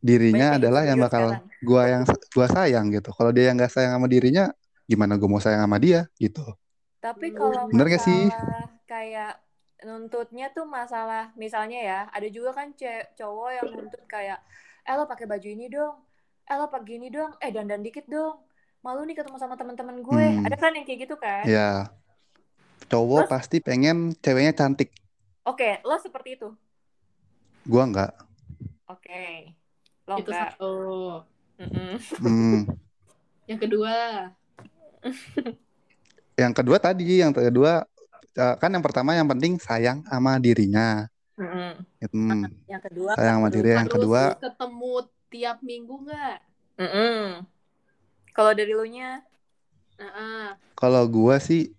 dirinya Baik, adalah yang bakal sekarang. gua yang gua sayang gitu. Kalau dia yang nggak sayang sama dirinya gimana gue mau sayang sama dia gitu. Tapi kalau bener gak sih? kayak nuntutnya tuh masalah misalnya ya ada juga kan cowok yang nuntut kayak eh lo pakai baju ini dong eh lo pakai ini dong eh dandan dikit dong malu nih ketemu sama teman-teman gue hmm. ada kan yang kayak gitu kan ya cowok Terus, pasti pengen ceweknya cantik oke okay, lo seperti itu gua enggak oke okay. lo itu enggak satu mm -mm. hmm. <laughs> yang kedua <laughs> yang kedua tadi, yang kedua eh, kan yang pertama yang penting sayang sama dirinya. Mm-hmm. Hmm. Yang kedua sayang sama diri. Yang kedua ketemu tiap minggu nggak? Mm-hmm. Kalau dari lu nya? Uh-uh. Kalau gua sih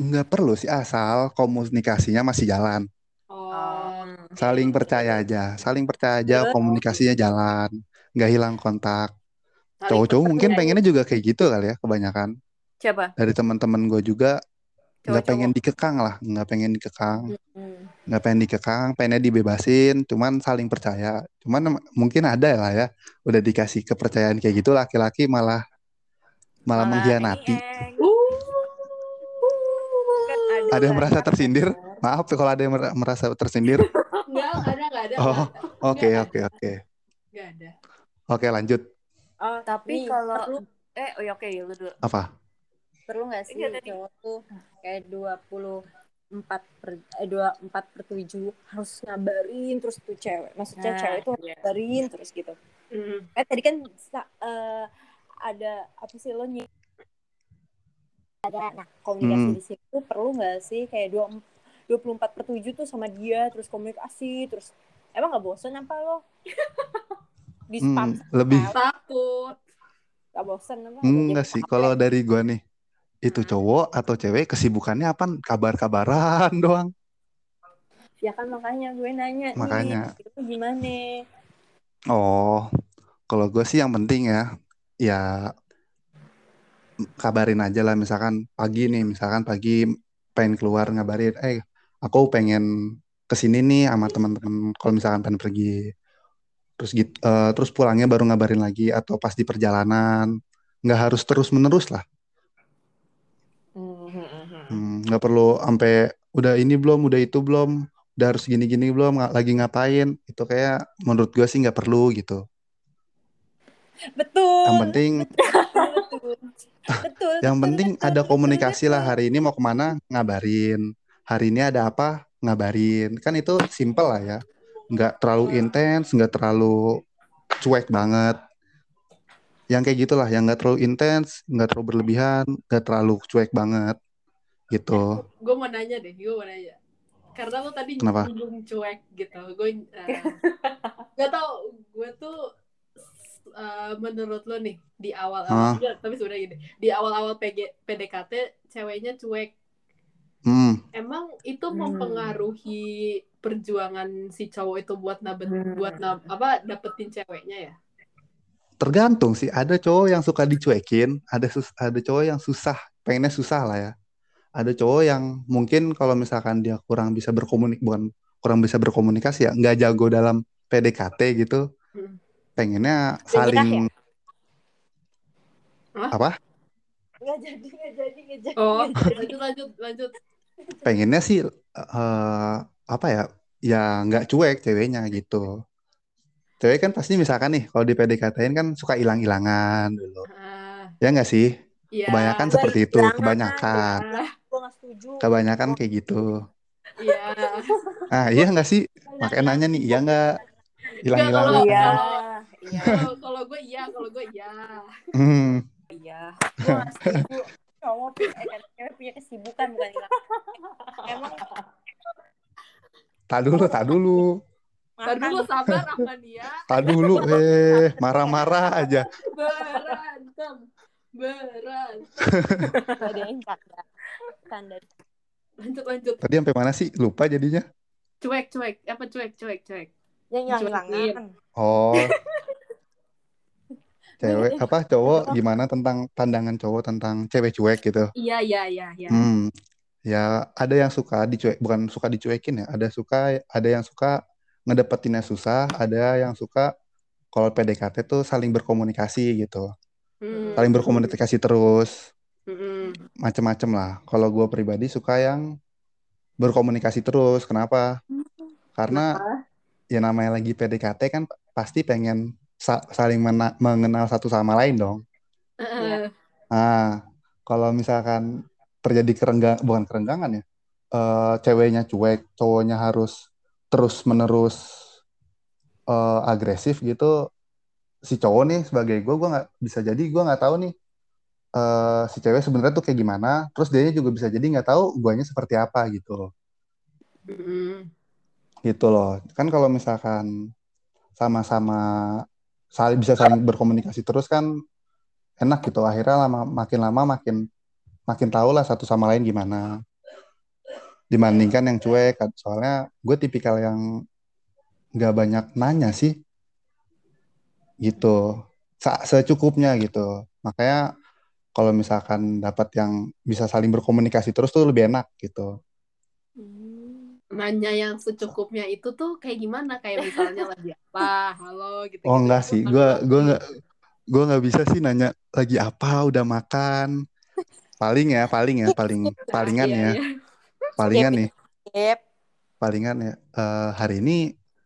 nggak perlu sih asal komunikasinya masih jalan. Oh. Saling percaya aja, saling percaya aja komunikasinya jalan, nggak hilang kontak. Cowok-cowok mungkin pengennya juga kayak gitu kali ya kebanyakan. Siapa? Dari teman-teman gue juga nggak pengen dikekang lah nggak pengen dikekang. Hmm. nggak pengen dikekang pengennya dibebasin cuman saling percaya. Cuman mungkin ada lah ya udah dikasih kepercayaan kayak gitu laki-laki malah malah mengkhianati. Uh, Kan ada yang merasa banyak tersindir? Maaf kalau ada yang mer- merasa tersindir. <laughs> Enggak, enggak ada, enggak ada. oh oke Nggak oke oke. Enggak ada. oke lanjut. Oh, Tapi kalau eh oh ya oke lu dulu. apa perlu nggak sih Enggak, tadi. cowok tuh kayak 24 per eh 24 per 7 harus ngabarin terus tuh cewek. Maksudnya Nah, cewek tuh iya. ngabarin terus gitu. Mm. Eh tadi kan sa- eh, ada apa sih lo nyi ada nah komunikasi Hmm. di situ perlu nggak sih kayak dua 24 per 7 tuh sama dia terus komunikasi terus emang nggak bosen apa lo <laughs> di spam Hmm, lebih Takut. nggak bosen apa enggak sih kalau dari gua nih itu cowok atau cewek kesibukannya apa kabar-kabaran <laughs> doang ya kan makanya gue nanya Makanya. nih itu gimana Oh, kalau gue sih yang penting ya, ya kabarin aja lah. Misalkan pagi nih, misalkan pagi pengen keluar ngabarin, eh aku pengen ke sini nih sama teman-teman. Kalau misalkan pengen pergi, terus gitu, eh, terus pulangnya baru ngabarin lagi atau pas di perjalanan. Nggak harus terus menerus lah. Hmm, hmm, hmm, nggak perlu sampai udah ini belum, udah itu belum, udah harus gini-gini belum, lagi ngapain. Itu kayak menurut gue sih nggak perlu gitu. betul Yang penting <laughs> betul betul Yang betul, penting betul, ada betul, komunikasi lah betul. hari ini mau ke mana ngabarin. Hari ini ada apa ngabarin. Kan itu simple lah ya. Nggak terlalu intens, nggak terlalu cuek banget. Yang kayak gitulah, yang nggak terlalu intens, nggak terlalu berlebihan, nggak terlalu cuek banget. Gitu. Gue mau nanya deh, gue mau nanya. Karena lo tadi Kenapa? nyinggung cuek gitu. Gue uh, <laughs> gak tau, gue tuh uh, menurut lo nih di Hah? awal-awal, enggak, tapi sebenarnya gini, di awal-awal PG, PDKT ceweknya cuek. Hmm, Emang itu Hmm. mempengaruhi perjuangan si cowok itu buat nabet, Hmm. buat nab, apa dapetin ceweknya ya? tergantung sih. Ada cowok yang suka dicuekin, ada sus ada cowok yang susah, pengennya susah lah ya. Ada cowok yang mungkin kalau misalkan dia kurang bisa berkomunik, bukan kurang bisa berkomunikasi ya, nggak jago dalam PDKT gitu, Hmm. pengennya saling Hah? apa? nggak jadi nggak jadi nggak jadi Oh, lanjut lanjut lanjut. Pengennya sih eh, apa ya? Ya nggak cuek ceweknya gitu. Cewek kan pasti misalkan nih kalau di PDKT-in kan suka hilang-hilangan dulu. Ah, Ya nggak sih? iya. Kebanyakan seperti itu, kebanyakan. ya. Setuju Kebanyakan kayak gitu. Iya. Ah, iya nggak sih? Makanya nanya nih, iya nggak? Hilang-hilangan. Kalau- Iya, kalau- iya, Kalau gue iya, kalau gue iya. Hmm, iya. gue cowok punya eh, kan, cewek punya kesibukan bukan hilang emang tak dulu, tak dulu. Ntar dulu sabar Rahmania. Tak dulu, eh, marah-marah aja. Berantem. Berantem. <laughs> ada yang canda canda Lanjut lanjut. Tadi sampai mana sih? Lupa jadinya. Cuek cuek. Apa cuek cuek cuek. yang hilang Oh. <laughs> Cewek apa cowok gimana tentang pandangan cowok tentang cewek cuek gitu. Iya iya iya iya. Hmm. Ya, ada yang suka dicuek, bukan suka dicuekin ya. Ada suka, ada yang suka ngedapetinnya susah, ada yang suka kalau PDKT tuh saling berkomunikasi gitu. Hmm. Saling berkomunikasi terus, Mm-mm. macem-macem lah. Kalau gue pribadi suka yang berkomunikasi terus. Kenapa? Karena ya namanya lagi PDKT kan pasti pengen sa- saling mena- mengenal satu sama lain dong. Eh, Nah, kalau misalkan terjadi kerenggang, bukan kerenggangan ya, eh, ceweknya cuek, cowoknya harus terus-menerus eh, agresif gitu, si cowok nih sebagai gue, gue nggak bisa jadi gue nggak tahu nih eh, si cewek sebenarnya tuh kayak gimana, terus dia juga bisa jadi nggak tahu guanya seperti apa gitu, mm-mm. gitu loh. Kan kalau misalkan sama-sama saling bisa saling berkomunikasi terus kan enak gitu, akhirnya lama makin lama makin makin tahu lah satu sama lain gimana dibandingkan yang cuek soalnya gue tipikal yang nggak banyak nanya sih gitu Sa- secukupnya gitu makanya kalau misalkan dapat yang bisa saling berkomunikasi terus tuh lebih enak gitu. Nanya yang secukupnya itu tuh kayak gimana? Kayak misalnya lagi apa, halo gitu. Oh enggak sih, gue gue nggak gue nggak bisa sih nanya lagi apa, udah makan. Paling ya, paling ya, paling <laughs> palingan Iya, ya, iya. palingan nih, Yep. palingan ya. Eh, hari ini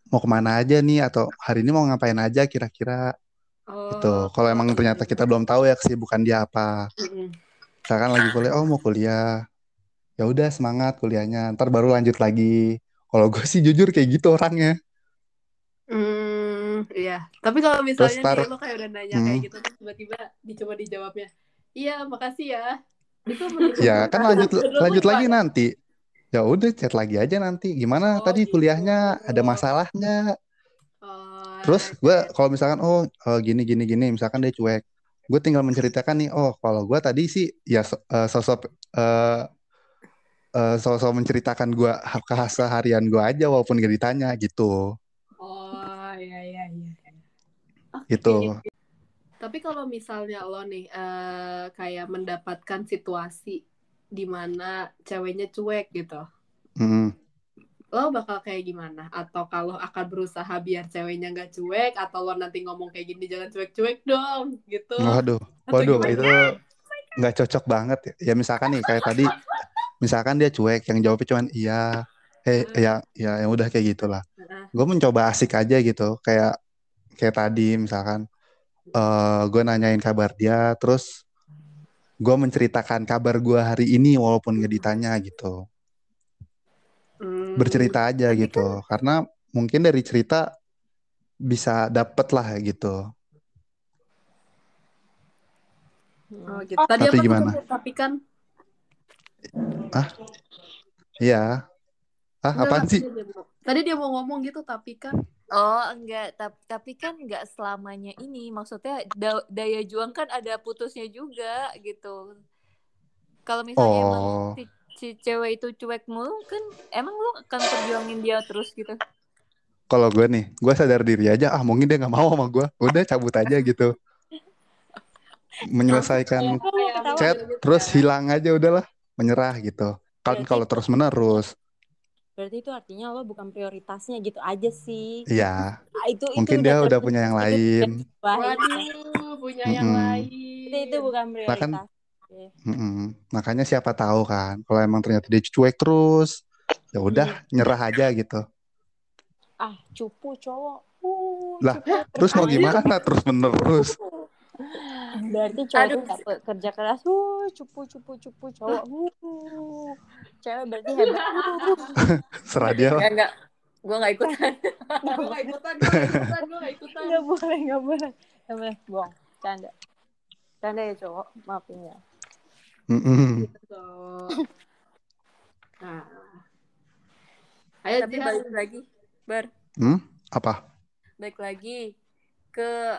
mau ke mana aja nih atau hari ini mau ngapain aja kira-kira Oh. gitu. Kalau emang ternyata kita belum tahu ya kesibukan dia apa. Misalkan lagi kuliah, oh mau kuliah. Ya udah semangat kuliahnya. Ntar baru lanjut lagi. Kalau gue sih jujur kayak gitu orangnya. Hmm, iya. Tapi kalau misalnya Terus tar- nih lo kayak udah nanya Hmm. kayak gitu terus tiba-tiba dicoba dijawabnya. Iya, makasih ya. Itu menurut Ya kan lanjut lanjut lagi nanti. Ya udah chat lagi aja nanti. Gimana Oh, tadi gitu. kuliahnya? Ada masalahnya? Oh, Terus oke. gue kalau misalkan oh eh, gini gini gini, misalkan dia cuek, gue tinggal menceritakan nih, oh kalau gue tadi sih ya eh, sosok eh eh, sosok menceritakan gue keseharian gue aja walaupun gak ditanya gitu, Oh, iya iya iya. Oke. gitu. Tapi kalau misalnya lo nih eh, kayak mendapatkan situasi di mana ceweknya cuek gitu, Mm. lo bakal kayak gimana? Atau kalau akan berusaha biar ceweknya nggak cuek, atau lo nanti ngomong kayak gini jangan cuek-cuek dong, gitu? Waduh, waduh itu nggak cocok banget ya. Ya misalkan nih kayak tadi, misalkan dia cuek, yang jawabnya cuman iya, eh ya ya yang udah kayak gitulah. Heeh. Gue mencoba asik aja gitu, kayak kayak tadi misalkan eh gue nanyain kabar dia, terus gue menceritakan kabar gue hari ini walaupun nggak ditanya gitu, Hmm, bercerita aja gitu, karena mungkin dari cerita bisa dapet lah gitu. Oh, gitu. Tadi Tapi apa gimana? Tapi kan Iya, ah Enggak, apaan tadi sih? dia mau- Tadi dia mau ngomong gitu, tapi kan Oh enggak, tapi, tapi kan enggak selamanya ini. Maksudnya da- daya juang kan ada putusnya juga gitu. Kalau misalnya emang Oh, si, si cewek itu cuek mulu kan emang lu akan perjuangin dia terus gitu. kalau gue nih, gue sadar diri aja, ah mungkin dia nggak mau sama gue, udah cabut aja gitu, menyelesaikan kayak chat, gitu terus hilang aja udahlah, menyerah gitu. Kan kalau terus menerus, Berarti itu artinya lo bukan prioritasnya gitu aja sih. ya Ah, itu itu mungkin dia udah punya yang itu lain. Wah, Waduh, punya yang Mm-mm. lain. itu, itu bukan Nah kan, prioritas. mm-mm. makanya siapa tahu kan, kalau emang ternyata dia cuek terus, ya udah nyerah aja gitu. Ah, cupu cowok. Uh, Lah, cupu. Terus mau gimana terus menerus? Berarti cowok Aduh. pe- kerja keras. Uh, cupu cupu cupu cowok. <laughs> Uh. Cewek berarti hebat. Uh. <laughs> Serah dia lah. Enggak enggak. Gua enggak ikutan. <laughs> Gue gak ikutan, gue gak ikutan, gue gak ikutan. Nggak boleh, nggak boleh. Nggak boleh. Bohong. Canda. Canda ya cowok. Maafin ya. Mm-mm. Gitu. Nah. Ayo, Tapi balik lagi, Bar. Hmm? Apa? Balik lagi ke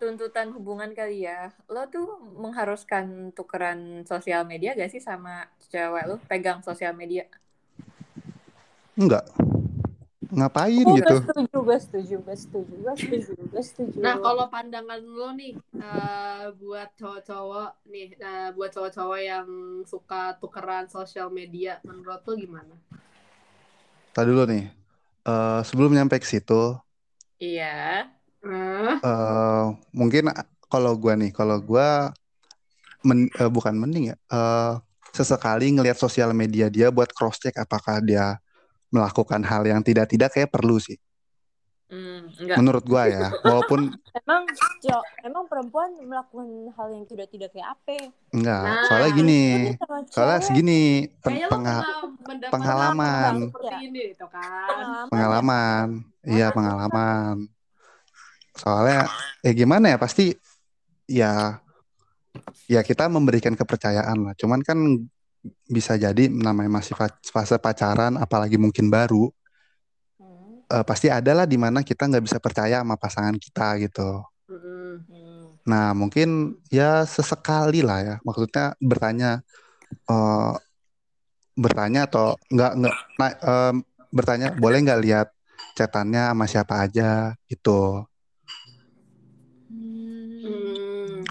tuntutan hubungan kali ya. Lo tuh mengharuskan tukeran sosial media gak sih sama cewek lo? Pegang sosial media. Enggak. Ngapain Oh, gitu? gue setuju, gue setuju, gue setuju, gue setuju, gue setuju. Nah, kalau pandangan lo nih eh, buat cowok-cowok nih, eh, buat cowok-cowok yang suka tukeran sosial media, menurut lo gimana? Tadi dulu nih. Eh, sebelum nyampe ke situ, Iya. Eh, eh mungkin kalau gua nih, kalau gua men, eh, bukan mending ya, eh, sesekali ngelihat sosial media dia buat cross check apakah dia melakukan hal yang tidak-tidak kayak perlu sih. Hmm, enggak. Menurut gua ya, <laughs> walaupun emang cowok, emang perempuan melakukan hal yang tidak tidak kayak apa? enggak, Nah, soalnya gini, soalnya cewek. segini pen- kayaknya lo penga- pernah mendapat pengalaman. seperti ini itu kan. Pengalaman. pengalaman, iya pengalaman. Soalnya, eh gimana ya pasti ya ya kita memberikan kepercayaan lah. Cuman kan bisa jadi namanya masih fa- fase pacaran, apalagi mungkin baru, Hmm. eh, pasti ada lah di mana kita nggak bisa percaya sama pasangan kita gitu. Hmm. Nah mungkin ya sesekali lah ya, maksudnya bertanya, eh, bertanya atau nggak nggak nah, em, bertanya boleh nggak lihat chatannya sama siapa aja gitu.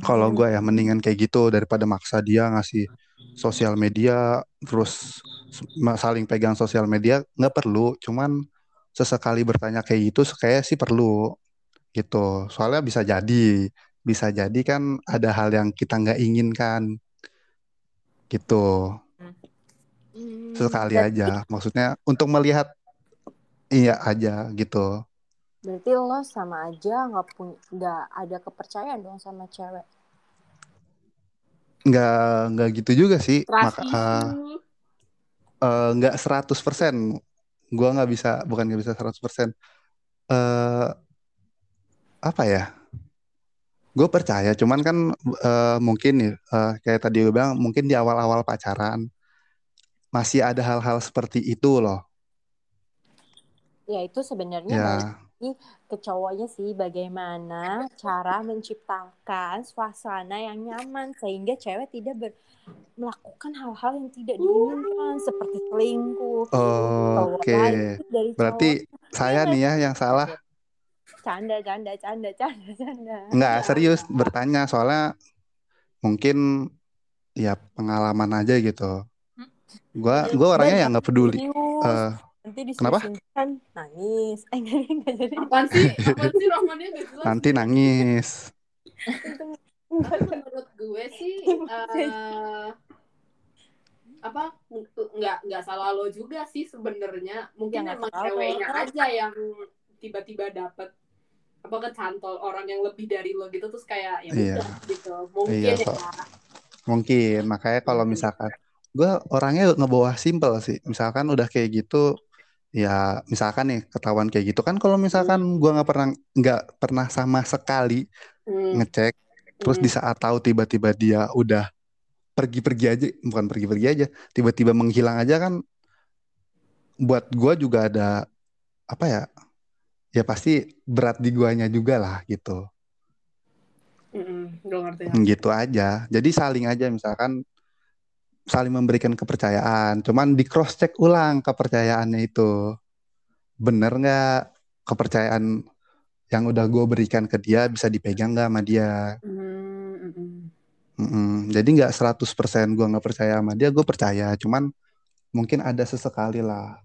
Kalau gue ya mendingan kayak gitu daripada maksa dia ngasih sosial media terus saling pegang sosial media nggak perlu. Cuman sesekali bertanya kayak gitu kayak sih perlu gitu. Soalnya bisa jadi bisa jadi kan ada hal yang kita nggak inginkan gitu. Hmm, Sekali berarti, aja. Maksudnya untuk melihat iya aja gitu. berarti lo sama aja nggak punya nggak ada kepercayaan dong sama cewek. Nggak nggak gitu juga sih. Maka issue. eh, nggak 100%. Gua nggak bisa bukan nggak bisa 100%. Eh apa ya? Gue percaya, cuman kan eh, mungkin nih eh, kayak tadi gue bilang mungkin di awal-awal pacaran masih ada hal-hal seperti itu loh. Ya itu sebenarnya Ya, ke cowoknya sih bagaimana cara menciptakan suasana yang nyaman sehingga cewek tidak ber- melakukan hal-hal yang tidak diinginkan seperti selingkuh. Cowok oke. dari Berarti cowok saya nih ya yang salah. canda canda canda canda canda. Nggak serius bertanya soalnya mungkin ya pengalaman aja gitu. Gua gua orangnya yang nggak peduli. Serius. Nanti kenapa? diseriusin kan nangis. Eh <laughs> enggak enggak jadi. Apaan sih? Apaan sih Rahmannya gak jelas? nanti nangis. Tapi menurut gue sih eh apa nggak nggak salah lo juga sih sebenarnya mungkin Ya, emang ceweknya aja yang tiba-tiba dapet apa kecantol orang yang lebih dari lo gitu terus kayak ya Iya. gitu mungkin Iya, ya so- Mungkin makanya kalau misalkan gue orangnya ngebawa simple sih. Misalkan udah kayak gitu, ya misalkan nih ketahuan kayak gitu kan kalau misalkan gue nggak pernah nggak pernah sama sekali Hmm, ngecek, terus hmm. di saat tahu tiba-tiba dia udah pergi-pergi aja, bukan pergi-pergi aja, tiba-tiba menghilang aja kan, buat gue juga ada apa ya? Ya pasti berat di guanya juga lah gitu. Mm-mm, gue ngerti gitu aja. Jadi saling aja misalkan saling memberikan kepercayaan. Cuman di cross check ulang kepercayaannya itu bener nggak kepercayaan yang udah gue berikan ke dia bisa dipegang nggak sama dia. Hmm, mm-mm. Mm-mm. Jadi nggak 100% gue nggak percaya sama dia, gue percaya. Cuman mungkin ada sesekali lah.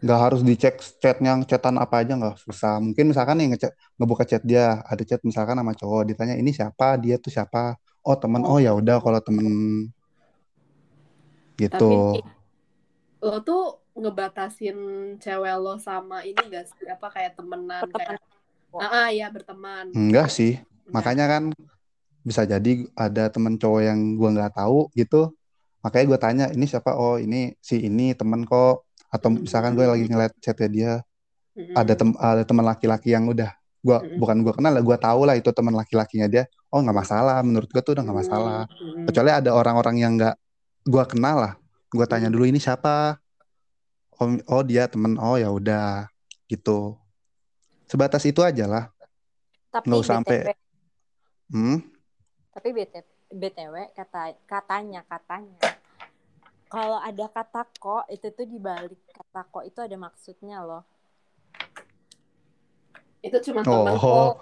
Nggak harus dicek chatnya, chatan apa aja nggak susah. Mungkin misalkan nih ngechat, ngebuka chat dia, ada chat misalkan sama cowok, ditanya ini siapa, dia tuh siapa. Oh temen, oh ya udah kalau temen gitu. nih, lo tuh ngebatasin cewek lo sama ini gak sih apa kayak temenan Pertemanan. kayak ah, ah ya berteman Enggak sih. Enggak. Makanya kan bisa jadi ada temen cowok yang gua nggak tahu gitu. Makanya gue tanya ini siapa? Oh ini si ini temen kok. Atau Hmm. misalkan gue lagi ngeliat chatnya dia, Mm-mm. ada tem ada teman laki-laki yang udah gua Mm-mm. bukan gua kenal lah, gua tahu lah itu teman laki-lakinya dia. Oh nggak masalah, menurut gua tuh udah nggak masalah. Mm-mm. Kecuali ada orang-orang yang nggak gua kenal lah. Gua tanya Hmm. dulu ini siapa? Oh, oh dia temen. Oh ya udah gitu. Sebatas itu aja lah. Tapi Nggak usah sampai BTW, hmm? tapi BTW, BTW kata katanya katanya kalau ada kata kok itu tuh di balik kata kok itu ada maksudnya loh. itu cuma teman Oh, kok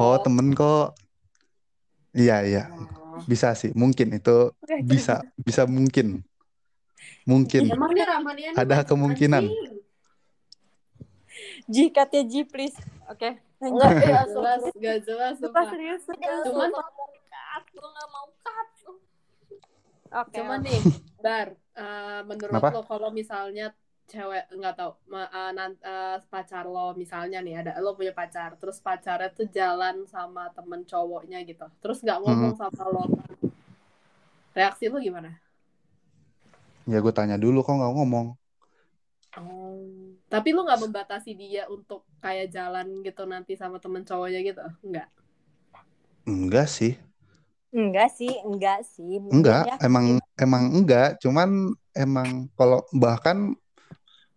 oh temen kok. Iya iya, Oh. Bisa sih. Mungkin itu bisa bisa mungkin. Mungkin emangnya ini ada kemungkinan. Ji katanya Ji please. Oke. Enggak, gak jelas, gak jelas, Sumpah sumpah. serius. Cuman, Gue gak mau cut. Oke. cuman nih, Bar, eh, menurut Kenapa? lo kalau misalnya cewek nggak tahu ma- eh, nan- eh, pacar lo misalnya nih ada lo punya pacar terus pacarnya tuh jalan sama temen cowoknya gitu terus nggak ngomong sama lo reaksi lo gimana? Ya gue tanya dulu kok nggak ngomong. Oh. Tapi lo nggak membatasi dia untuk kayak jalan gitu nanti sama temen cowoknya gitu? Enggak. Enggak sih. Enggak sih, enggak sih. Enggak, Ya, emang emang enggak, cuman emang kalau bahkan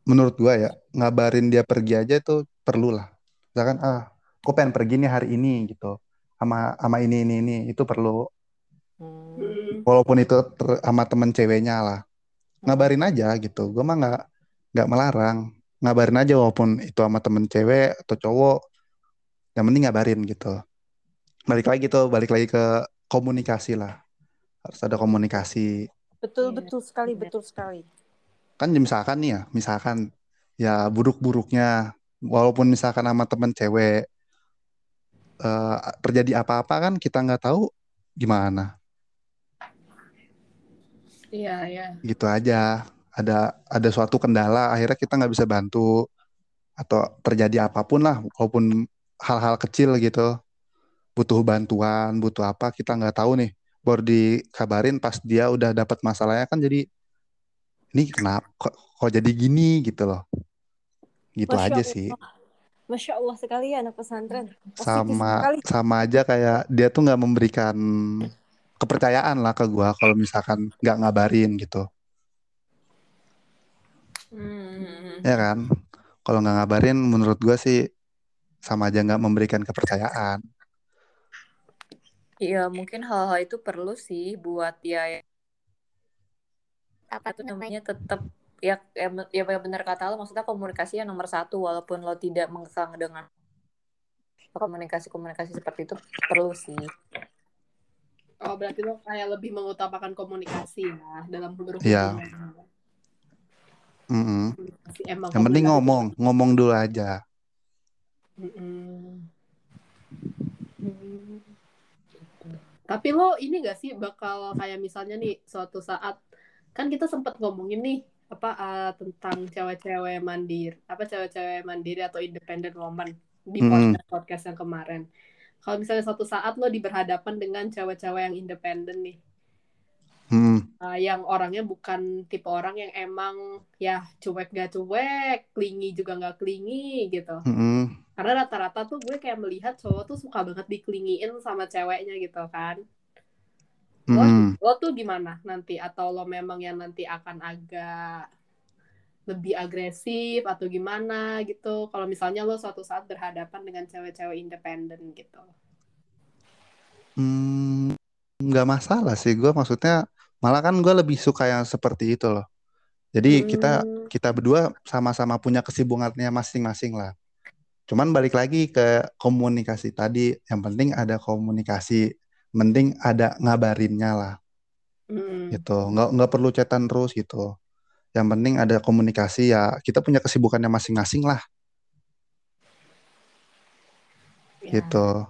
menurut gua ya, ngabarin dia pergi aja tuh perlu lah. Misalkan ah, gue pengen pergi nih hari ini gitu. Sama sama ini ini ini itu perlu. Hmm. Walaupun itu ter- sama temen ceweknya lah. Ngabarin aja gitu. Gua mah nggak nggak melarang. Ngabarin aja walaupun itu sama temen cewek atau cowok. Yang penting ngabarin gitu. balik lagi tuh balik lagi ke komunikasi lah harus ada komunikasi Betul Iya, betul sekali, betul sekali. Kan misalkan nih ya misalkan ya buruk-buruknya walaupun misalkan sama temen cewek eh, terjadi apa-apa kan kita nggak tahu gimana. Iya, iya. gitu aja. Ada ada suatu kendala akhirnya kita nggak bisa bantu atau terjadi apa pun lah walaupun hal-hal kecil gitu. Butuh bantuan butuh apa kita nggak tahu nih. Baru dikabarin pas dia udah dapat masalahnya kan jadi ini kenapa kok, kok jadi gini gitu loh gitu Masya aja Allah. sih Masya Allah sekali ya anak pesantren. Positif sama sekali. sama aja kayak dia tuh nggak memberikan kepercayaan lah ke gua kalau misalkan nggak ngabarin gitu Hmm. ya kan kalau nggak ngabarin menurut gua sih sama aja nggak memberikan kepercayaan Iya, mungkin hal-hal itu perlu sih buat ya apa tuh namanya namanya tetap ya ya, ya benar kata lo maksudnya komunikasi yang nomor satu walaupun lo tidak mengekang dengan komunikasi-komunikasi seperti itu perlu sih. Oh, berarti lo kayak lebih mengutamakan komunikasi ya dalam berhubungan. Iya. Mm-mm. Komunikasi emang yang penting komunikasi. ngomong ngomong dulu aja Mm-mm. Hmm. Tapi lo ini gak sih bakal kayak misalnya nih suatu saat kan kita sempat ngomongin nih apa eh, tentang cewek-cewek mandiri apa cewek-cewek mandiri atau independent woman di Mm-mm. podcast podcast yang kemarin. Kalau misalnya suatu saat lo diberhadapan dengan cewek-cewek yang independen nih, Mm. eh, yang orangnya bukan tipe orang yang emang ya cuek gak cuek, klingi juga gak klingi gitu. Mm-mm. Karena rata-rata tuh gue kayak melihat cowok tuh suka banget diklingiin sama ceweknya gitu kan. Lo, Mm-mm. lo tuh gimana nanti? Atau lo memang yang nanti akan agak lebih agresif atau gimana gitu? Kalau misalnya lo suatu saat berhadapan dengan cewek-cewek independen gitu. Hmm, nggak masalah sih gue maksudnya malah kan gue lebih suka yang seperti itu loh jadi kita Hmm, kita berdua sama-sama punya kesibukannya masing-masing lah cuman balik lagi ke komunikasi tadi yang penting ada komunikasi penting ada ngabarinnya lah. Hmm. gitu. Nggak nggak perlu chatan terus gitu. Yang penting ada komunikasi ya kita punya kesibukannya masing-masing lah. Ya, gitu.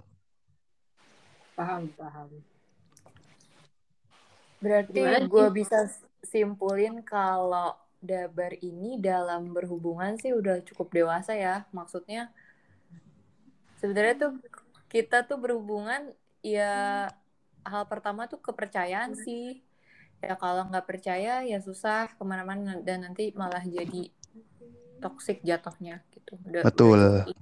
Paham, paham. Berarti gue bisa simpulin kalau Dabar ini dalam berhubungan sih udah cukup dewasa ya. Maksudnya sebenarnya tuh kita tuh berhubungan ya hal pertama tuh kepercayaan sih. Ya kalau nggak percaya ya susah ke mana-mana dan nanti malah jadi toksik jatuhnya gitu. Udah, udah betul cukup.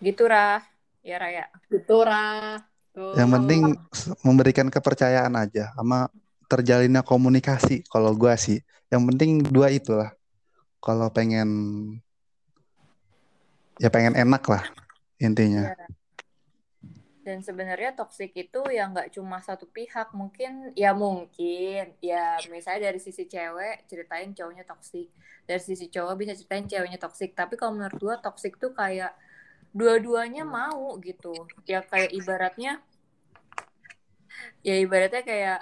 Gitu Rah. Ya Raya. Gitu, Ra. Tuh. yang penting memberikan kepercayaan aja sama terjalinnya komunikasi kalau gua sih yang penting dua itulah kalau pengen ya pengen enak lah intinya Iya. Dan sebenarnya toksik itu ya nggak cuma satu pihak, mungkin ya mungkin ya misalnya dari sisi cewek ceritain cowoknya toksik, dari sisi cowok bisa ceritain ceweknya toksik. Tapi kalau menurut gua toksik tuh kayak dua-duanya mau gitu. Ya kayak ibaratnya ya ibaratnya kayak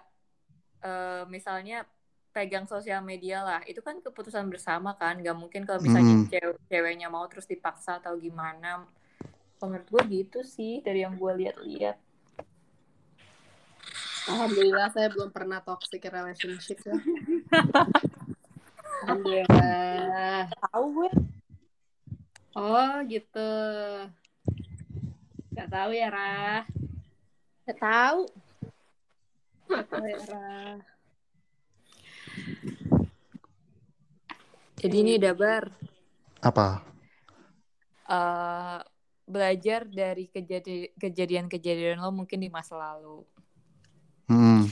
eh, misalnya pegang sosial media lah, itu kan keputusan bersama kan, nggak mungkin kalau misalnya Mm. cewe- ceweknya mau terus dipaksa atau gimana. Menurut gue gitu sih dari yang gue lihat-lihat. Alhamdulillah saya belum pernah toxic relationship ya. Alhamdulillah. Tahu gue. Oh gitu. Gak tahu ya Rah. Gak tahu. Gak tahu ya Rah. Jadi ini Dabar apa eh, belajar dari kejadi- kejadian-kejadian lo mungkin di masa lalu. Mm.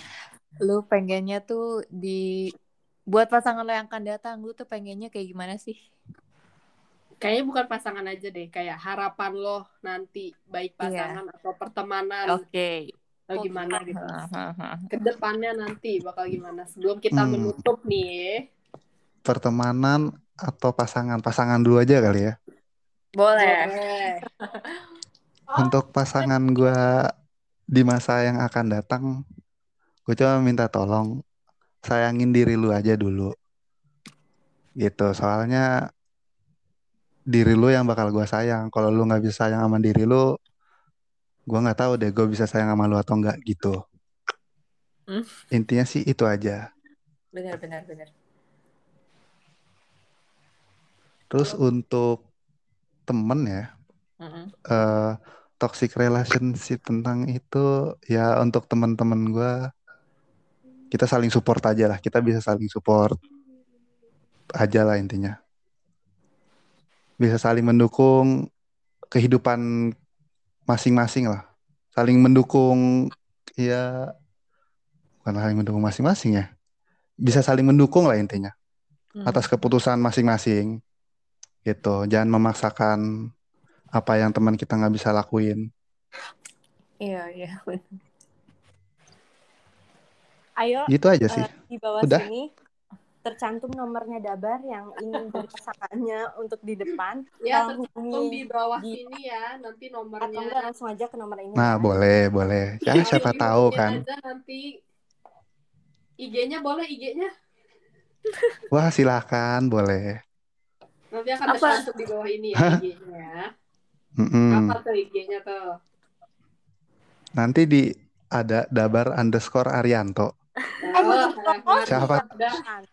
Lo pengennya tuh di buat pasangan lo yang akan datang, lo tuh pengennya kayak gimana sih? Kayaknya bukan pasangan aja deh, kayak harapan lo nanti baik pasangan atau pertemanan Oke. atau gimana gitu. Ke depannya nanti bakal gimana? Sebelum kita Hmm. menutup nih, pertemanan atau pasangan pasangan dulu aja kali ya Boleh. boleh. untuk pasangan gue di masa yang akan datang, gue cuma minta tolong sayangin diri lu aja dulu. Gitu, soalnya diri lu yang bakal gue sayang. Kalau lu nggak bisa sayang sama diri lu, gue nggak tahu deh gue bisa sayang sama lu atau enggak gitu. Hmm. Intinya sih itu aja. Benar, benar, benar. Terus untuk temen ya, Mm-mm. eh toxic relationship tentang itu ya untuk teman-teman gue kita saling support aja lah kita bisa saling support aja lah intinya bisa saling mendukung kehidupan masing-masing lah saling mendukung ya bukan saling mendukung masing-masing ya bisa saling mendukung lah intinya Hmm. atas keputusan masing-masing gitu jangan memaksakan apa yang teman kita nggak bisa lakuin Iya, iya. Ayo gitu aja sih eh, di bawah Udah. sini tercantum nomornya Dabar yang ingin jadi pasangannya <laughs> untuk di depan. Ya, Tolong tercantum di bawah di- sini ya, nanti atau nomornya. enggak langsung aja ke nomor ini. Nah, ya. boleh, boleh. Ya, Ayo siapa dihubungin tahu kan. aja nanti IG-nya boleh IG-nya. Wah, silakan, boleh. Nanti akan Apa? tercantum di bawah ini ya IG-nya. Mm-mm. Apa tuh IG-nya tuh? Nanti di ada Dabar underscore Arianto. Oh. Siapa?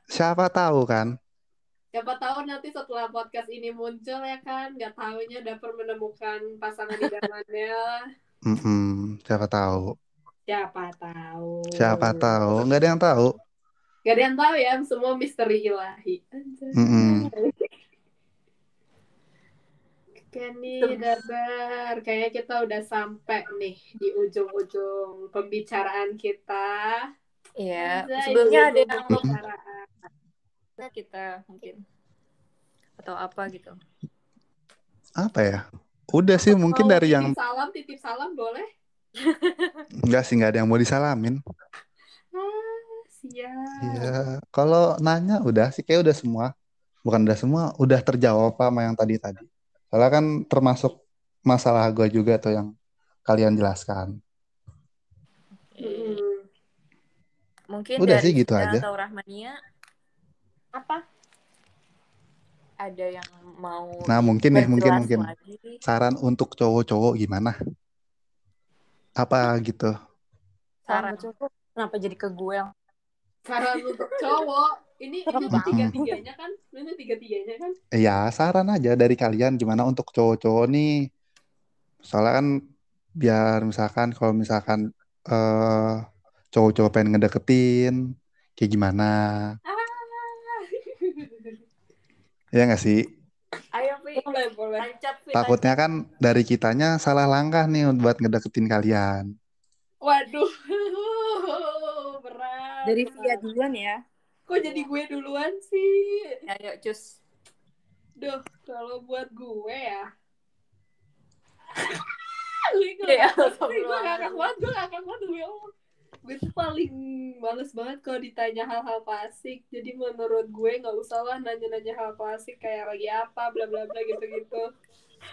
Siapa tahu kan? Siapa tahu nanti setelah podcast ini muncul ya kan, nggak tahunya dapur menemukan pasangan idamannya. <laughs> Mm-mm. Siapa tahu. Siapa tahu. Siapa tahu. Nggak ada yang tahu. Gak ada yang tahu ya, semua misteri ilahi. Anjay. Mm-mm. Oke nih, Dabar. Kayaknya kita udah sampai nih di ujung-ujung pembicaraan kita. Iya. Sebelumnya ada yang pembicaraan. kita mungkin atau apa gitu. Apa ya? Udah sih mungkin Mau dari titip yang salam, titip salam boleh? <laughs> enggak sih nggak ada yang mau disalamin. Ah, siap. Iya, kalau nanya udah sih kayak udah semua. Bukan udah semua, udah terjawab sama yang tadi-tadi. Soalnya kan termasuk masalah gue juga tuh yang kalian jelaskan. Mungkin Udah dari sih, gitu aja. atau Rahmania Apa? ada yang mau Nah, mungkin nih, mungkin mungkin lagi. saran untuk cowok-cowok gimana? Apa gitu? Saran. Saran cowok. Kenapa jadi ke gue yang Saran untuk cowok. Ini Serem ini banget. tiga-tiganya kan? Ini tiga-tiganya kan? Ya, saran aja dari kalian gimana untuk cowok-cowok nih. Soalnya kan biar misalkan kalau misalkan eh cowok-cowok pengen ngedeketin kayak gimana? Ah. Ya nggak sih? Ayo, Vi. boleh, boleh. Tancap, Vi. Takutnya kan dari kitanya salah langkah nih buat ngedeketin kalian. Waduh. <laughs> Berat. dari. Via duluan ya? Kok jadi gue duluan sih? Ayo, cus. Duh, kalau buat gue ya. <laughs> gue gak Iya, gue gak akan kuat, gue gak akan demi Allah. Gue tuh paling males banget kalau ditanya hal-hal klasik. Jadi menurut gue gak usah lah nanya-nanya hal klasik kayak lagi apa, bla bla bla gitu-gitu.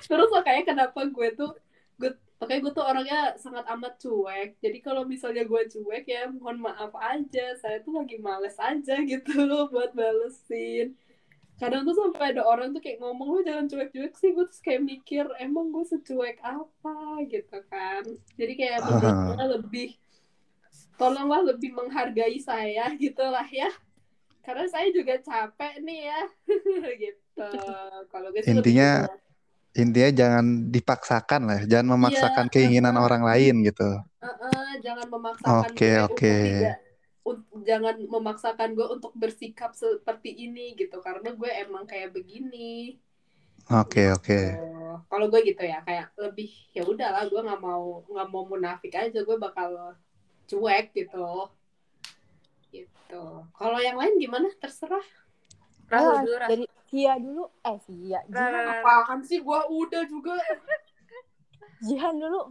Terus makanya kenapa gue tuh gue makanya gue tuh orangnya sangat amat cuek. Jadi kalau misalnya gue cuek ya mohon maaf aja. Saya tuh lagi males aja gitu loh buat balesin. Kadang tuh sampai ada orang tuh kayak ngomong lu jangan cuek-cuek sih. Gue tuh kayak mikir emang gue secuek apa? Gitu kan. Jadi kayak menurut lebih tolonglah lebih menghargai saya <laughs> gitu lah ya. Karena saya juga capek nih ya. <laughs> Gitu. Kalau gue sih lebih Intinya- gitu. Jangan dipaksakan lah, jangan memaksakan Iya, keinginan uh-uh. orang lain gitu. Uh-uh, jangan memaksakan Oke, gue oke. un- jangan memaksakan gue untuk bersikap seperti ini gitu karena gue emang kayak begini Oke, oke. Oh, kalau gue gitu ya kayak lebih ya udahlah gue nggak mau nggak mau munafik aja gue bakal cuek gitu gitu kalau yang lain gimana terserah Rahul Ah, dulu, Rah. dari Via dulu. Eh. Rah, Rah, Jihan, Rah. apaan sih gue udah juga <laughs> Jihan dulu.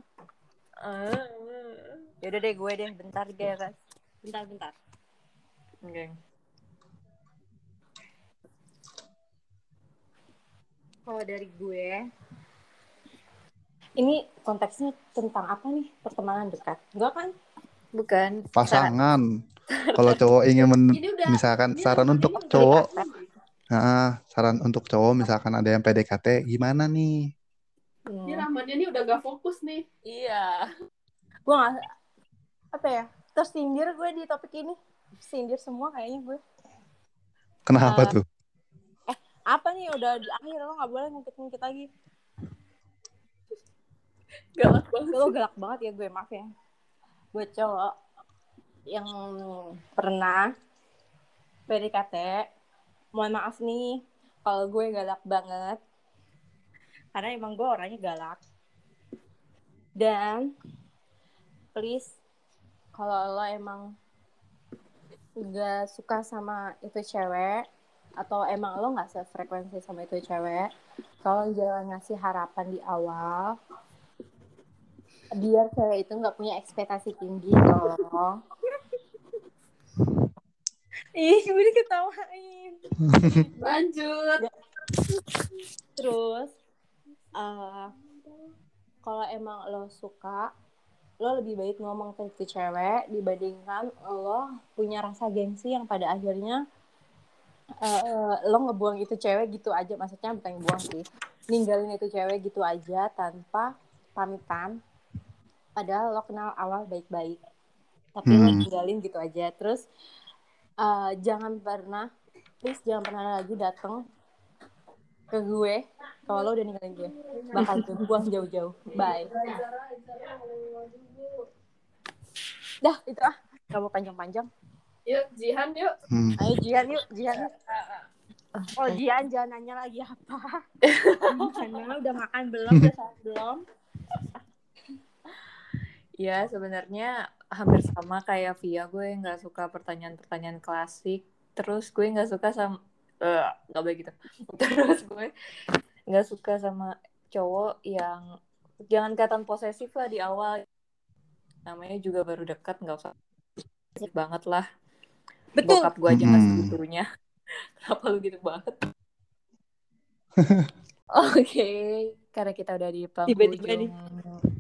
Eh, Yaudah deh gue deh. Bentar guys. Bentar, bentar. Oke. Kalau dari gue, Ini konteksnya tentang apa nih? Pertemanan dekat. Enggak kan? Bukan. Pasangan. Kalau cowok ingin men- Ini udah misalkan ini saran rekamannya untuk cowok. Nah, saran untuk cowok misalkan ada yang PDKT gimana nih? Ini Hmm. Rahmannya nih udah gak fokus nih. Iya. Gue gak... Apa ya? Tersindir gue di topik ini. Sindir semua kayaknya gue. Kenapa Eh, tuh? Apa nih? Udah di akhir. Lo gak boleh ngungkit-ngungkit lagi. Galak banget. Lo galak banget ya gue. Maaf ya. Buat cowok yang pernah PDKT. Mohon maaf nih. Kalau gue galak banget. Karena emang gue orangnya galak. Dan please kalau lo emang gak suka sama itu cewek atau emang lo gak sefrekuensi sama itu cewek tolong jangan ngasih harapan di awal biar cewek itu nggak punya ekspektasi tinggi tolong ih gue diketawain <laughs> Lanjut. terus eh, kalau emang lo suka lo lebih baik ngomong ke itu cewek dibandingkan lo punya rasa gengsi yang pada akhirnya eh, lo ngebuang itu cewek gitu aja. Maksudnya bukan buang sih. Ninggalin itu cewek gitu aja tanpa pamitan. Padahal lo kenal awal baik-baik. Tapi lo Hmm. ninggalin gitu aja. Terus eh, jangan pernah please jangan pernah lagi datang ke gue kalau lo udah ninggalin gue. Bakal gue buang jauh-jauh. Bye. Dah itu ah. Gak mau panjang-panjang. Yuk, Jihan yuk. Hmm. ayo Jihan yuk Jihan yuk. Oh Jihan jangan nanya lagi apa. <laughs> Karena udah makan belum udah belum? <laughs> Ya sebenarnya hampir sama kayak Via gue nggak suka pertanyaan-pertanyaan klasik. Terus gue nggak suka sama eh, nggak baik gitu. <laughs> Terus gue nggak suka sama cowok yang jangan kelihatan posesif lah di awal. Namanya juga baru dekat nggak usah posesif banget lah. betul Bokap gue aja nggak Hmm. segitunya. <laughs> Kenapa lu gitu banget? <laughs> Oke, karena kita udah di Tiba-tiba nih. penghujung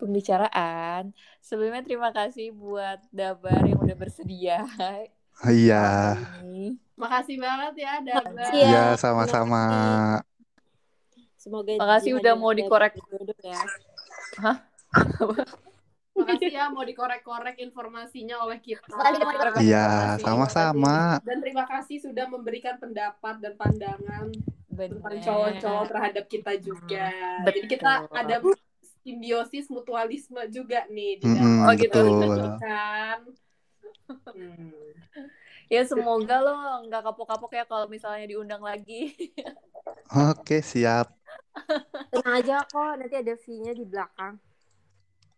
pembicaraan. Sebelumnya terima kasih buat Dabar yang udah bersedia <laughs> Iya. hari ini. Makasih banget ya, Dabar. Makasih ya. Iya, sama-sama. semoga Makasih udah mau dikorek. ya <laughs> Makasih ya mau dikorek-korek informasinya oleh kita. Iya, sama-sama. Dan terima kasih sudah memberikan pendapat dan pandangan tentang Bener. cowok-cowok terhadap kita juga. Betul. Jadi kita ada simbiosis mutualisme juga nih di dalam Oh, gitu. betul. kan. Hmm. <laughs> Ya semoga lo nggak kapok-kapok ya kalau misalnya diundang lagi. Oke, siap. tenang aja kok nanti ada fee-nya di belakang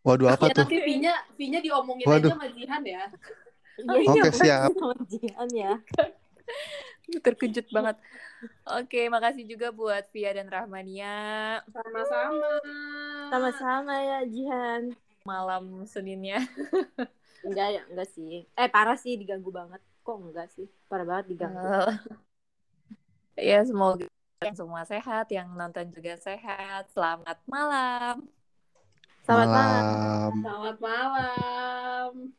Waduh, apa Ya tuh? nanti V-nya V-nya diomongin Waduh. aja sama Jihan ya. Iya, Oke, iya, siap. sama Jihan ya <laughs> Terkejut banget. Oke, makasih juga buat Via dan Rahmania Sama-sama. sama-sama ya Jihan malam Seninnya. <laughs> enggak ya enggak sih eh parah sih diganggu banget kok enggak sih parah banget diganggu <laughs> ya semoga yang semua sehat, yang nonton juga sehat. Selamat malam. selamat malam Malam. Selamat malam.